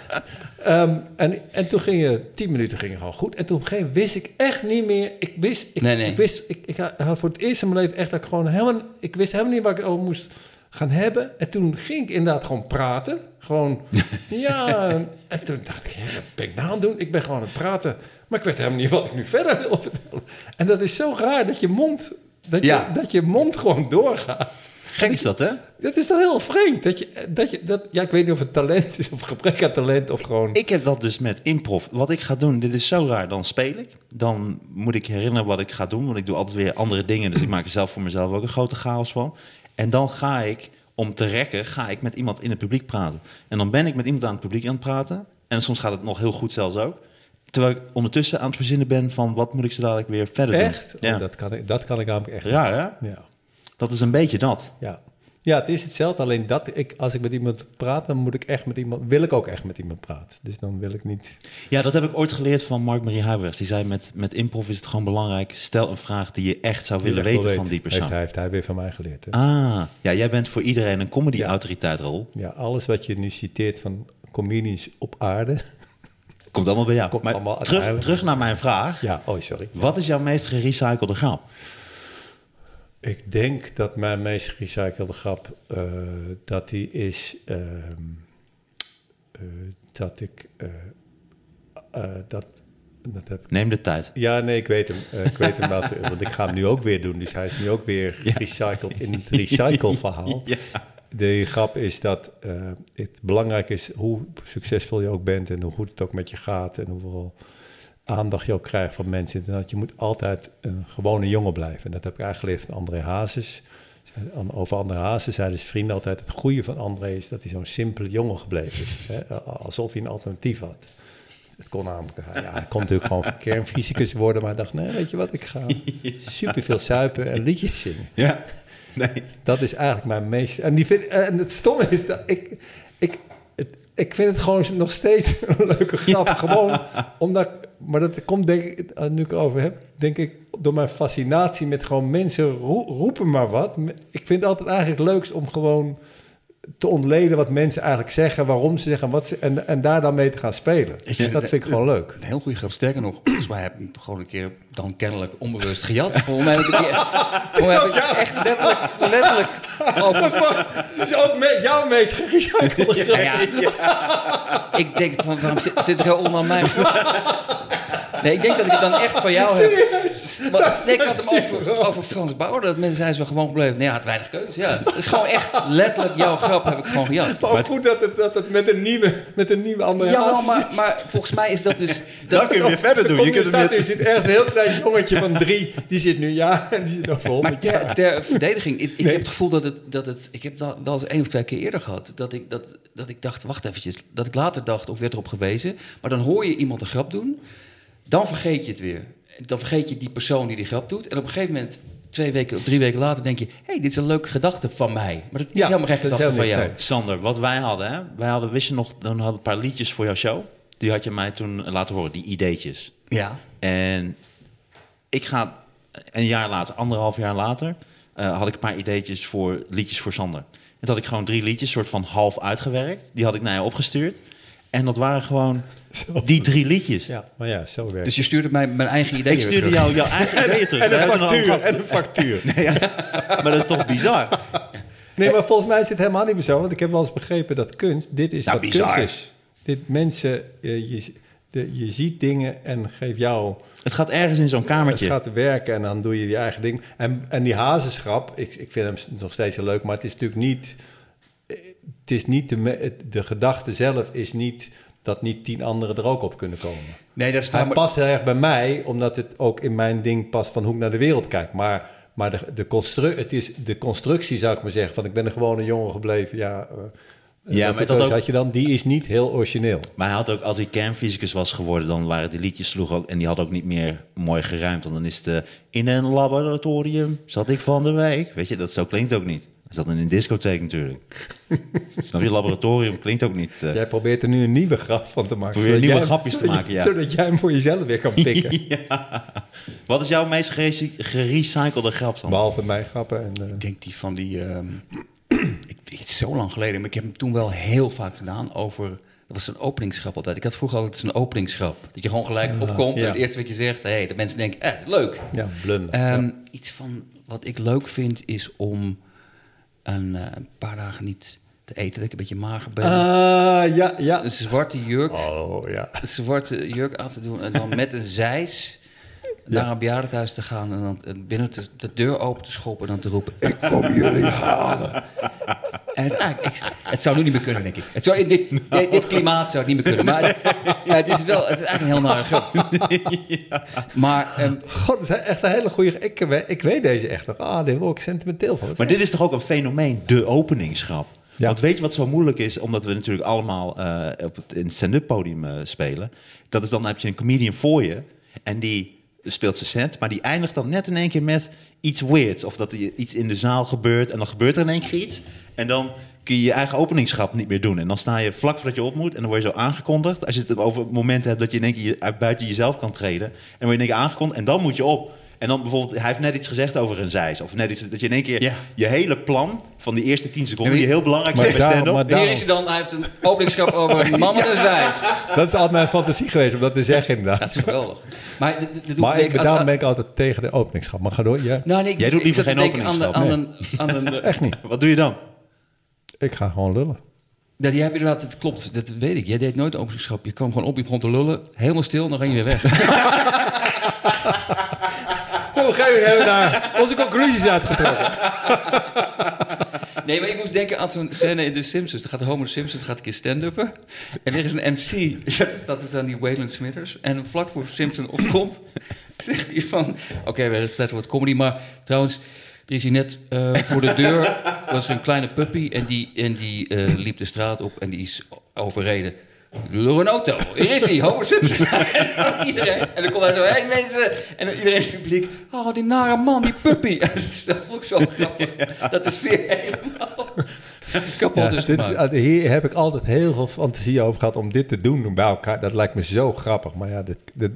Ehm, en, en toen gingen tien minuten gingen gewoon goed. En toen op een gegeven moment wist ik echt niet meer. Ik wist, ik,
Nee, nee.
ik wist, ik, ik had voor het eerst in mijn leven echt dat ik gewoon helemaal, ik wist helemaal niet waar ik over moest gaan hebben. En toen ging ik inderdaad gewoon praten. Gewoon, ja. En toen dacht ik, wat ben ik nou aan het doen? Ik ben gewoon aan het praten. Maar ik weet helemaal niet wat ik nu verder wil vertellen. En dat is zo raar dat je mond, dat je,
Ja.
dat je mond gewoon doorgaat.
Gek is dat, hè?
Dat is toch heel vreemd? Dat je, dat je, dat, ja, ik weet niet of het talent is of gebrek aan talent of gewoon...
Ik heb dat dus met improv. Wat ik ga doen, dit is zo raar. Dan speel ik. Dan moet ik herinneren wat ik ga doen. Want ik doe altijd weer andere dingen. Dus ik maak er zelf voor mezelf ook een grote chaos van. En dan ga ik, om te rekken, ga ik met iemand in het publiek praten. En dan ben ik met iemand aan het publiek aan het praten. En soms gaat het nog heel goed zelfs ook. Terwijl ik ondertussen aan het verzinnen ben van wat moet ik zo dadelijk weer verder
Echt?
doen. Ja.
Oh, dat, kan ik, dat kan ik namelijk echt niet. Ja.
Dat is een beetje dat.
Ja. Ja, het is hetzelfde. Alleen dat ik, als ik met iemand praat, dan moet ik echt met iemand, wil ik ook echt met iemand praten. Dus dan wil ik niet.
Ja, dat heb ik ooit geleerd van Mark-Marie Huibrechts. Die zei met, met improv is het gewoon belangrijk. Stel een vraag die je echt zou willen weten van die persoon.
Heeft hij, heeft hij weer van mij geleerd. Hè?
Ah, ja, jij bent voor iedereen een comedy-autoriteit, Rol.
Ja, alles wat je nu citeert van comedians op aarde.
Komt allemaal bij jou.
Komt
maar
allemaal
terug, terug naar mijn vraag.
Ja, oh sorry.
Wat is jouw meest gerecyclede grap?
Ik denk dat mijn meest gerecyclede grap, eh, dat die is ehm, eh, dat ik, eh, dat, dat heb ik
Neem de tijd.
Ja, nee, ik weet hem. Ik weet hem wel. want ik ga hem nu ook weer doen. Dus hij is nu ook weer gerecycled in het recycle-verhaal.
Ja.
De grap is dat het belangrijk is hoe succesvol je ook bent... en hoe goed het ook met je gaat... en hoeveel aandacht je ook krijgt van mensen. En dat je moet altijd een gewone jongen blijven. En dat heb ik eigenlijk geleerd van André Hazes. Over André Hazes zeiden zijn vrienden altijd... het goede van André is dat hij zo'n simpele jongen gebleven is. Hè? Alsof hij een alternatief had. Het kon namelijk, ja, hij kon natuurlijk gewoon kernfysicus worden, maar hij dacht, nee, weet je wat, ik ga superveel suipen en liedjes zingen.
Ja. Nee.
Dat is eigenlijk mijn meest... En, die vind, en het stomme is dat ik, ik, ik vind het gewoon nog steeds een leuke grap. Gewoon omdat... Maar dat komt denk ik, eh, nu ik het over heb, denk ik door mijn fascinatie met gewoon mensen roe- roepen maar wat. Ik vind het altijd eigenlijk het leukst om gewoon te ontleden wat mensen eigenlijk zeggen, waarom ze zeggen wat ze, en, en daar dan mee te gaan spelen. dat vind ik gewoon leuk.
Een heel goede grap. Sterker nog, volgens mij heb ik gewoon een keer dan kennelijk onbewust gejat. Volgens mij heb ik, een keer, volgens mij heb ik echt letterlijk, letterlijk over...
Het is ook me- jouw meest gerecyclede
Ja, ja. Ik denk van, waarom zit, zit er zo onder mijn... Nee, ik denk dat ik het dan echt van jou heb. Maar, nee, ik had hem over, over Frans Bauer. Dat mensen zijn zo gewoon gebleven. Nee, hij had weinig keuze. Ja. Het is gewoon echt letterlijk jouw grap heb ik gewoon gejat.
Maar ook goed dat het, dat het met een nieuwe, met een nieuwe andere
Ja, maar, maar volgens mij is dat dus...
Dan kun je weer verder doen. Je kunt
staat,
weer-
er zit ergens een heel klein jongetje van drie. Die zit nu ja en die zit nog vol.
Maar ter, ter verdediging, ik, ik heb het gevoel dat het, dat het... Ik heb dat wel eens één of twee keer eerder gehad. Dat ik, dat, dat ik dacht, wacht eventjes. Dat ik later dacht, of werd erop gewezen. Maar dan hoor je iemand een grap doen. Dan vergeet je het weer. Dan vergeet je die persoon die die grap doet. En op een gegeven moment, twee weken of drie weken later, denk je... Hé, hey, dit is een leuke gedachte van mij. Maar dat is
Ja,
helemaal geen
dat
gedachte van jou.
Sander, wat wij hadden, hè? Wij hadden, wist je nog, dan hadden we een paar liedjes voor jouw show. Die had je mij toen laten horen, die ideetjes.
Ja.
En ik ga een jaar later, anderhalf jaar later, eh, had ik een paar ideetjes voor liedjes voor Sander. En toen had ik gewoon drie liedjes, soort van half uitgewerkt. Die had ik naar je opgestuurd. En dat waren gewoon die drie liedjes.
Ja, maar ja, zo werkt
Dus je stuurde mij mijn eigen ideeën
ik stuurde
terug.
jou jouw eigen ideeën terug.
En
Daar
een factuur. En een factuur.
gehad. Maar dat is toch bizar?
Nee, maar volgens mij is het helemaal niet meer zo. Want ik heb wel eens begrepen dat kunst, dit is
Nou,
wat
bizar.
kunst is. Dit mensen, eh, je, de, je ziet dingen en geeft jou...
Het gaat ergens in zo'n kamertje.
Het gaat werken en dan doe je je eigen ding. En, en die hazenschap, ik, ik vind hem nog steeds heel leuk, maar het is natuurlijk niet... Het is niet de, de gedachte zelf is niet dat niet tien anderen er ook op kunnen komen.
Nee, dat is
Hij
waar. maar-
past heel erg bij mij, omdat het ook in mijn ding past van hoe ik naar de wereld kijk. Maar, maar de, de, constru het is de constructie, zou ik maar zeggen, van ik ben een gewone jongen gebleven. Ja, eh,
Ja, maar dat ook-
had je dan? Die is niet heel origineel.
Maar hij had ook, als hij kernfysicus was geworden, dan waren die liedjes sloeg ook. En die had ook niet meer mooi geruimd. Want dan is het. in een laboratorium zat ik van de week. Weet je, dat zo klinkt ook niet. Hij zat in een discotheek natuurlijk. Snap je, laboratorium klinkt ook niet. eh.
Jij probeert er nu een nieuwe grap van te maken.
Probeer nieuwe
jij-
grapjes te maken, ja.
Zodat jij hem voor jezelf weer kan pikken.
ja. Wat is jouw meest gere- gerecyclede grap dan?
Behalve mijn grappen. En, eh,
Ik denk die van die. ehm, ik, het is zo lang geleden, maar ik heb hem toen wel heel vaak gedaan over. Dat was een openingsgrap altijd. Ik had vroeger altijd een openingsgrap. Dat je gewoon gelijk opkomt en het eerste wat je zegt, hey, de mensen denken, eh, het is leuk.
ja, blunder.
Ehm,
Ja.
Iets van wat ik leuk vind is om een, eh, een paar dagen niet te eten, dat ik een beetje mager ben.
Ah, ja, ja.
Een zwarte jurk,
Oh, ja.
een zwarte jurk aan te doen en dan met een zeis naar een bejaardentehuis te gaan en dan binnen de deur open te schoppen en dan te roepen, ik kom jullie halen. Het, ah, ik- het zou nu niet meer kunnen, denk ik. Het zou, in dit, dit, dit klimaat zou het niet meer kunnen. Maar het, ja, het is wel, het is eigenlijk een heel nare grap. Maar ehm,
God, dat is echt een hele goede... Ik, we- ik weet deze echt nog. Ah, daar word ik sentimenteel van.
Maar dit is toch ook een fenomeen, de openingsgrap.
Ja.
Want weet je wat zo moeilijk is, omdat we natuurlijk allemaal eh, op het, in het stand-up podium eh, spelen. Dat is dan heb je een comedian voor je en die speelt zijn set, maar die eindigt dan net in één keer met iets weirds. Of dat er iets in de zaal gebeurt en dan gebeurt er in één keer iets. En dan kun je je eigen openingsgrap niet meer doen. En dan sta je vlak voordat je op moet en dan word je zo aangekondigd. Als je het over momenten hebt dat je in één keer je- uit buiten jezelf kan treden. En dan word je in één keer aangekondigd en dan moet je op. En dan bijvoorbeeld, hij heeft net iets gezegd over een zeis. Of net iets, dat je in één keer
Ja.
je hele plan van die eerste 10 seconden, die heel belangrijk zijn bij stand-up.
maar
hier is hij dan. Hij heeft een openingsgrap over een man met een zwijs.
Dat is altijd mijn fantasie geweest om dat te zeggen inderdaad.
Dat is geweldig. Maar
Maar ik, daarom ben ik altijd tegen de openingsschap. Maar ga door, ja.
Nou, nee, ik-
Jij doet liever geen
denken aan de- een, aan een,
Echt niet.
Wat doe je dan?
Ik ga gewoon lullen.
Ja, die heb je inderdaad, het klopt, dat weet ik. Jij deed nooit openingsgrap. Je kwam gewoon op, je begon te lullen, helemaal stil, en dan ging je weer weg.
Op een gegeven moment hebben we daar onze conclusies uitgetrokken.
Nee, maar ik moest denken aan zo'n scène in The Simpsons. Dan gaat Homer Simpson gaat een keer stand-uppen. En er is een MC, dat is, dat is dan die Waylon Smithers. En vlak voor Simpson opkomt, zegt hij van... Oké, we zetten wat comedy, maar trouwens... Er is hier net eh, voor de deur, was een kleine puppy... en die, en die eh, liep de straat op en die is overreden. Door een auto. Hier is hij, Homer Simpson. en iedereen. En dan komt hij zo, hé hey, mensen. En dan iedereen in het publiek. Oh, die nare man, die puppy. En dat is- vond ik zo grappig. Dat is weer helemaal kapot
Ja,
is
dit is,
gemaakt.
hier heb ik altijd heel veel fantasie over gehad om dit te doen bij elkaar. Dat lijkt me zo grappig. Maar ja, dit, dit,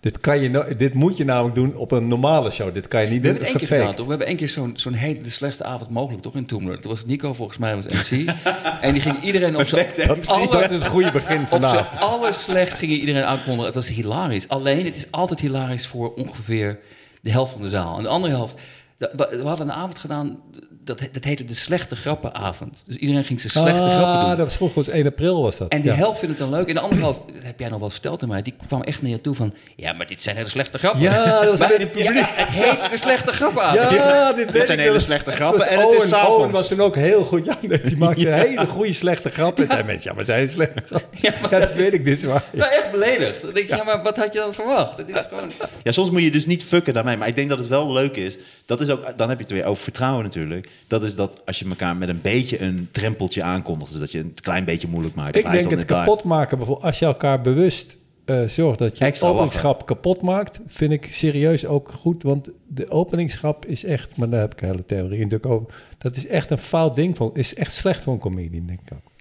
dit, kan je no- dit moet je namelijk doen op een normale show. Dit kan je niet
We
doen gefaked.
gedaan, toch? We hebben één keer zo'n zo'n hele de slechtste avond mogelijk, toch? In Toemler. Toen was Nico volgens mij was MC. en die ging iedereen op zijn alle-
Dat is het goede begin
op zijn
vandaag.
allerslechtst ging iedereen aankondigen. Het was hilarisch. Alleen, het is altijd hilarisch voor ongeveer de helft van de zaal. En de andere helft... dat- We we hadden een avond gedaan, dat, dat heette de slechte grappenavond. Dus iedereen ging zijn slechte grappen
Ah,
doen.
dat was goed. was 1 april was dat.
En die
ja.
helft vindt het dan leuk. En de andere helft, dat heb jij nog wel verteld aan mij, die kwam echt naar je toe van... Ja, maar dit zijn hele slechte grappen.
Ja, dat was
Maar-
beetje publiek.
ja, het heet de slechte grappenavond.
Ja, dit,
zijn
ik
hele slechte grappen
Dat was
en het is s'avonds.
Owen was toen ook heel goed. Ja, nee, die maakte hele goede slechte grappen. En zei mensen, ja, maar zijn slechte grappen.
Ja,
Ja,
maar
dat weet ik, dit is waar.
Nou, echt beledigd. Dan denk je, ja. maar wat had je dan verwacht? Het is gewoon...
Ja, soms moet je dus niet fucken daarmee. Maar ik denk dat het wel leuk is. Dat is ook, dan heb je het weer over vertrouwen natuurlijk. Dat is dat als je elkaar met een beetje een drempeltje aankondigt. Dus dat je een klein beetje moeilijk maakt.
Ik denk het kapot maken, bijvoorbeeld als je elkaar bewust eh, zorgt dat je
Extra
openingsgrap kapot maakt, vind ik serieus ook goed. Want de openingsgrap is echt, maar daar heb ik een hele theorie natuurlijk over. Dat is echt een fout ding. Voor, is echt slecht voor een comedian, denk ik ook.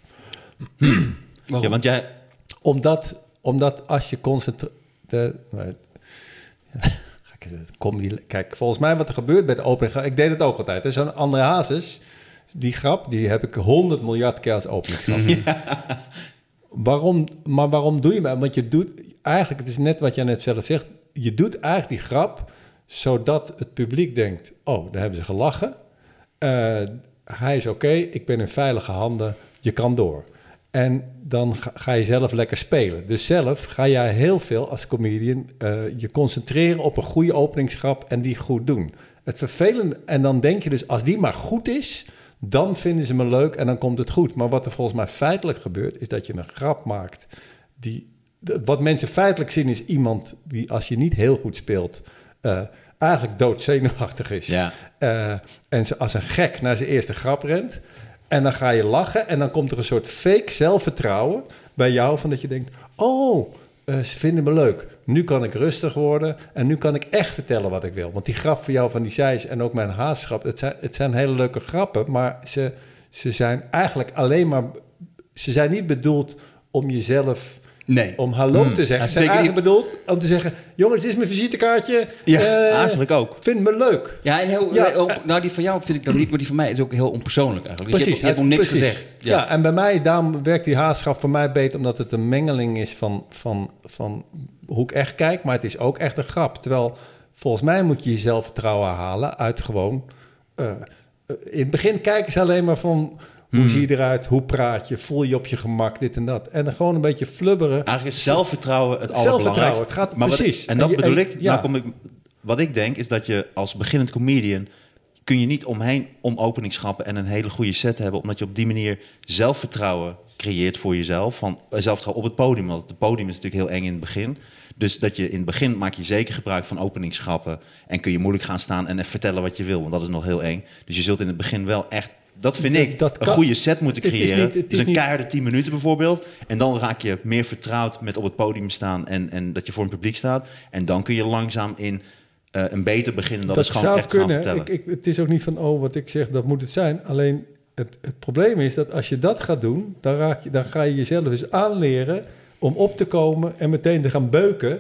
Waarom?
Ja, want jij...
Omdat, omdat als je concentreert. Het comedy. Kijk, volgens mij wat er gebeurt bij de opening. Ik deed het ook altijd. Er is een andere Hazes. Die grap, die heb ik 100 miljard keer als openingsgrap. Waarom, maar waarom doe je hem? Want je doet eigenlijk, het is net wat jij net zelf zegt. Je doet eigenlijk die grap zodat het publiek denkt: oh, daar hebben ze gelachen. Eh, hij is oké, ik ben in veilige handen, je kan door. En dan ga, ga je zelf lekker spelen. Dus zelf ga jij heel veel als comedian eh, je concentreren op een goede openingsgrap en die goed doen. Het vervelende, en dan denk je dus, als die maar goed is, dan vinden ze me leuk en dan komt het goed. Maar wat er volgens mij feitelijk gebeurt, is dat je een grap maakt die. Wat mensen feitelijk zien is iemand die, als je niet heel goed speelt, eh, eigenlijk doodzenuwachtig is.
Ja.
Eh, en ze als een gek naar zijn eerste grap rent. En dan ga je lachen en dan komt er een soort fake zelfvertrouwen bij jou van dat je denkt, oh, eh, ze vinden me leuk. Nu kan ik rustig worden en nu kan ik echt vertellen wat ik wil. Want die grap van jou van die zijs en ook mijn haasgrap, het zijn, het zijn hele leuke grappen, maar ze, ze zijn eigenlijk alleen maar, ze zijn niet bedoeld om jezelf
Nee.
om hallo te
Ja,
zeggen. Ze zijn
zeker
eigenlijk bedoeld om te zeggen, jongens, dit is mijn visitekaartje.
Ja,
Eh,
Eigenlijk ook.
Vind me leuk.
Ja, en heel,
Ja,
heel- nou, die van jou vind ik dan niet, maar die van mij is ook heel onpersoonlijk eigenlijk. Dus
Precies,
je hebt, je hebt niks
precies.
gezegd.
Ja. en bij mij, daarom werkt die haatschap voor mij beter, omdat het een mengeling is van, van, van hoe ik echt kijk, maar het is ook echt een grap. Terwijl volgens mij moet je je zelfvertrouwen halen uit gewoon. eh, eh, in het begin kijken ze alleen maar van hoe zie je eruit, hoe praat je, voel je op je gemak, dit en dat. En dan gewoon een beetje flubberen.
Eigenlijk is zelfvertrouwen het
Zelfvertrouwen,
allerbelangrijkste.
het gaat
maar wat-
precies.
en dat
En je-
bedoel
en-
ik,
ja.
nou kom ik... Wat ik denk is dat je als beginnend comedian kun je niet omheen om openingsgrappen en een hele goede set hebben, omdat je op die manier zelfvertrouwen creëert voor jezelf. Van eh, zelfvertrouwen op het podium, want het podium is natuurlijk heel eng in het begin. Dus dat je in het begin maak je zeker gebruik van openingsgrappen en kun je moeilijk gaan staan en vertellen wat je wil, want dat is nog heel eng. Dus je zult in het begin wel echt dat vind ik
dat
een goede set moeten
is
creëren.
niet- het
dus
is
een keiharde 10 minuten bijvoorbeeld. En dan raak je meer vertrouwd met op het podium staan en, en dat je voor een publiek staat. En dan kun je langzaam in eh, een beter beginnen. Dat,
dat
is gewoon
zou
echt gaan
kunnen. ik, het is ook niet van, oh, wat ik zeg, dat moet het zijn. Alleen het, het probleem is dat als je dat gaat doen, dan, raak je, dan ga je jezelf dus aanleren om op te komen en meteen te gaan beuken.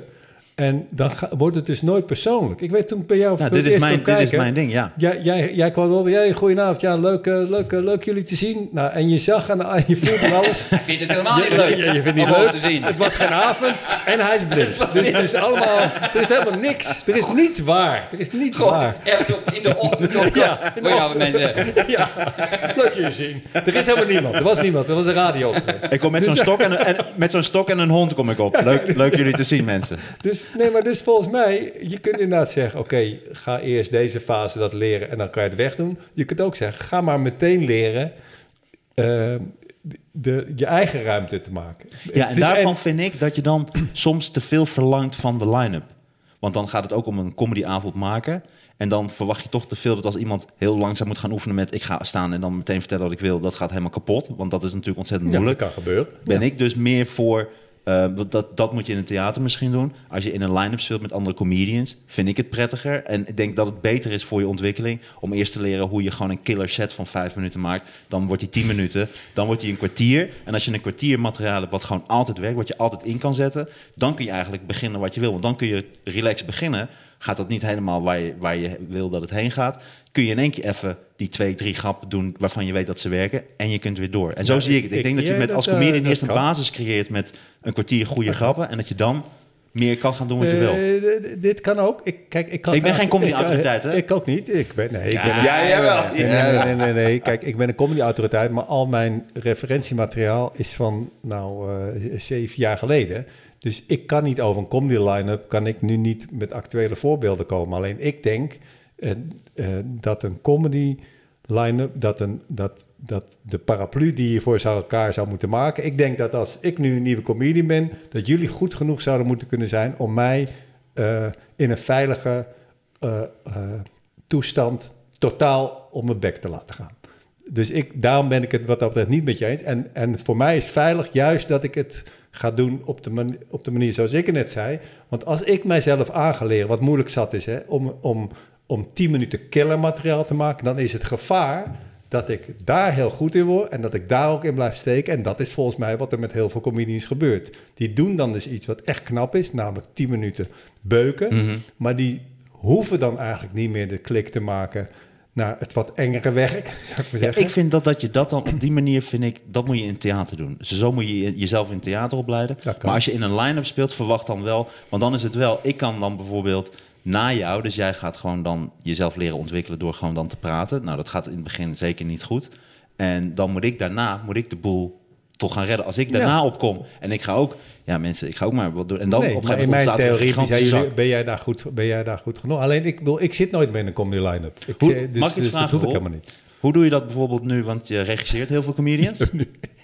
En dan ga- wordt het dus nooit persoonlijk. Ik weet toen ik bij jou
Nou,
voor
dit,
het
is mijn, dit is mijn ding, ja.
Jij, jij, jij kwam op, jij, goedenavond, ja, leuk, eh, leuk, eh, leuk jullie te zien. Nou, en je zag en aan je voelt en alles.
Ik vind het helemaal niet leuk
Ja, je vindt het niet leuk.
te zien.
Het was geen avond en hij is blind. Dus het is allemaal, er is helemaal niks. Er is niets waar. Er is niets waar.
echt op, in de ochtend op.
Ja, in de
Goedenavond mensen.
Ja, leuk jullie zien. Er is helemaal niemand. Er was niemand. Er was een radio.
Ik kom met zo'n stok, en, en, met zo'n stok en een hond kom ik op. Leuk, leuk jullie te zien, mensen.
Dus, nee, maar dus volgens mij, je kunt inderdaad zeggen... oké, ga eerst deze fase dat leren en dan kan je het wegdoen. Je kunt ook zeggen, ga maar meteen leren... eh, de, je eigen ruimte te maken.
Ja, en
is-
daarvan vind ik dat je dan soms te veel verlangt van de line-up. Want dan gaat het ook om een comedyavond maken. En dan verwacht je toch te veel dat als iemand heel langzaam moet gaan oefenen met... ik ga staan en dan meteen vertellen wat ik wil, dat gaat helemaal kapot. Want dat is natuurlijk ontzettend
Ja, dat
moeilijk.
kan gebeuren.
ben
Ja.
ik dus meer voor. Eh, dat, dat moet je in het theater misschien doen. Als je in een line-up speelt met andere comedians, vind ik het prettiger. En ik denk dat het beter is voor je ontwikkeling om eerst te leren hoe je gewoon een killer set van vijf minuten maakt. Dan wordt die tien minuten, dan wordt die een kwartier. En als je een kwartier materiaal hebt wat gewoon altijd werkt, wat je altijd in kan zetten, dan kun je eigenlijk beginnen wat je wil. Want dan kun je relaxed beginnen. Gaat dat niet helemaal waar je, waar je wil dat het heen gaat, kun je in één keer even die twee, drie grappen doen waarvan je weet dat ze werken. En je kunt weer door. En zo
Ja,
zie ik het. Ik
ik-
denk dat je met als
eh,
comedian
dat
eerst een
kan.
basis creëert met een kwartier goede grappen. En dat je dan meer kan gaan doen wat je wil.
Eh, d- dit kan ook. Ik, kijk, ik, kan,
Ik ben geen comedy-autoriteit, hè?
Ik ook niet. Ik ben, nee, ik
Ja,
ben een-
Ja, jij wel.
Nee, nee, nee, nee, nee, nee. Kijk, ik ben een comedy-autoriteit, maar al mijn referentiemateriaal is van, nou, eh, zeven jaar geleden. Dus ik kan niet over een comedy line-up, kan ik nu niet met actuele voorbeelden komen. Alleen ik denk eh, eh, dat een comedy line-up, dat, een, dat, dat de paraplu die je voor elkaar zou moeten maken. Ik denk dat als ik nu een nieuwe comedian ben, dat jullie goed genoeg zouden moeten kunnen zijn om mij eh, in een veilige eh, eh, toestand totaal op mijn bek te laten gaan. Dus ik, daarom ben ik het wat dat betreft niet met je eens. En, en voor mij is veilig juist dat ik het ga doen op de, mani- op de manier zoals ik het net zei. Want als ik mijzelf aan ga leren, wat moeilijk zat is, hè, om, om, om 10 minuten killermateriaal te maken, dan is het gevaar dat ik daar heel goed in word en dat ik daar ook in blijf steken. En dat is volgens mij wat er met heel veel comedians gebeurt. Die doen dan dus iets wat echt knap is, namelijk 10 minuten beuken.
Mhm.
Maar die hoeven dan eigenlijk niet meer de klik te maken naar het wat engere werk, zou ik maar
Ja,
zeggen.
ik vind dat, dat je dat dan op die manier vind ik, dat moet je in theater doen. Dus zo moet je je- jezelf in theater opleiden. Maar als je in een line-up speelt, verwacht dan wel, want dan is het wel, ik kan dan bijvoorbeeld na jou, dus jij gaat gewoon dan jezelf leren ontwikkelen door gewoon dan te praten. Nou, dat gaat in het begin zeker niet goed. En dan moet ik daarna, moet ik de boel toch gaan redden. Als ik daarna
Ja.
opkom en ik ga ook, ja mensen, ik ga ook maar wat doen. En dan
nee,
op een
maar
gegeven
in
moment
mijn
er een
theorie zijn jullie, ben, jij daar goed, ben jij daar goed genoeg. Alleen ik, wil, ik zit nooit meer in een comedy line-up. Ik,
Hoe-
dus,
mag ik iets
dus
vragen,
dat hoef ik
Rob?
helemaal niet.
Hoe doe je dat bijvoorbeeld nu? Want je regisseert heel veel comedians.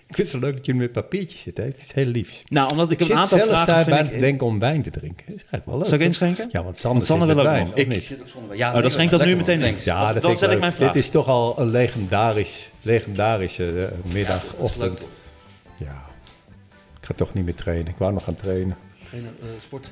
ik vind het zo leuk dat jullie met papiertjes zitten. hè. Het is heel lief.
nou, omdat ik,
Ik
een
zit
aantal vragen vind
bij
ik...
te denken om wijn te drinken. Dat is eigenlijk wel leuk.
Zal ik inschenken?
Ja, want Sander,
Want Sander
zit
wil ook
wijn,
nog.
Ik
niet?
zit ook zonder... Ja,
Oh, dan schenk dat nu meteen in.
Thanks.
Ja,
Dan
dat vind
stel ik
leuk.
mijn vraag.
Dit is toch al een legendarisch, legendarische eh, middag,
Ja,
ochtend. Ja, ik ga toch niet meer trainen. Ik wou nog gaan trainen.
Geen, eh, sport.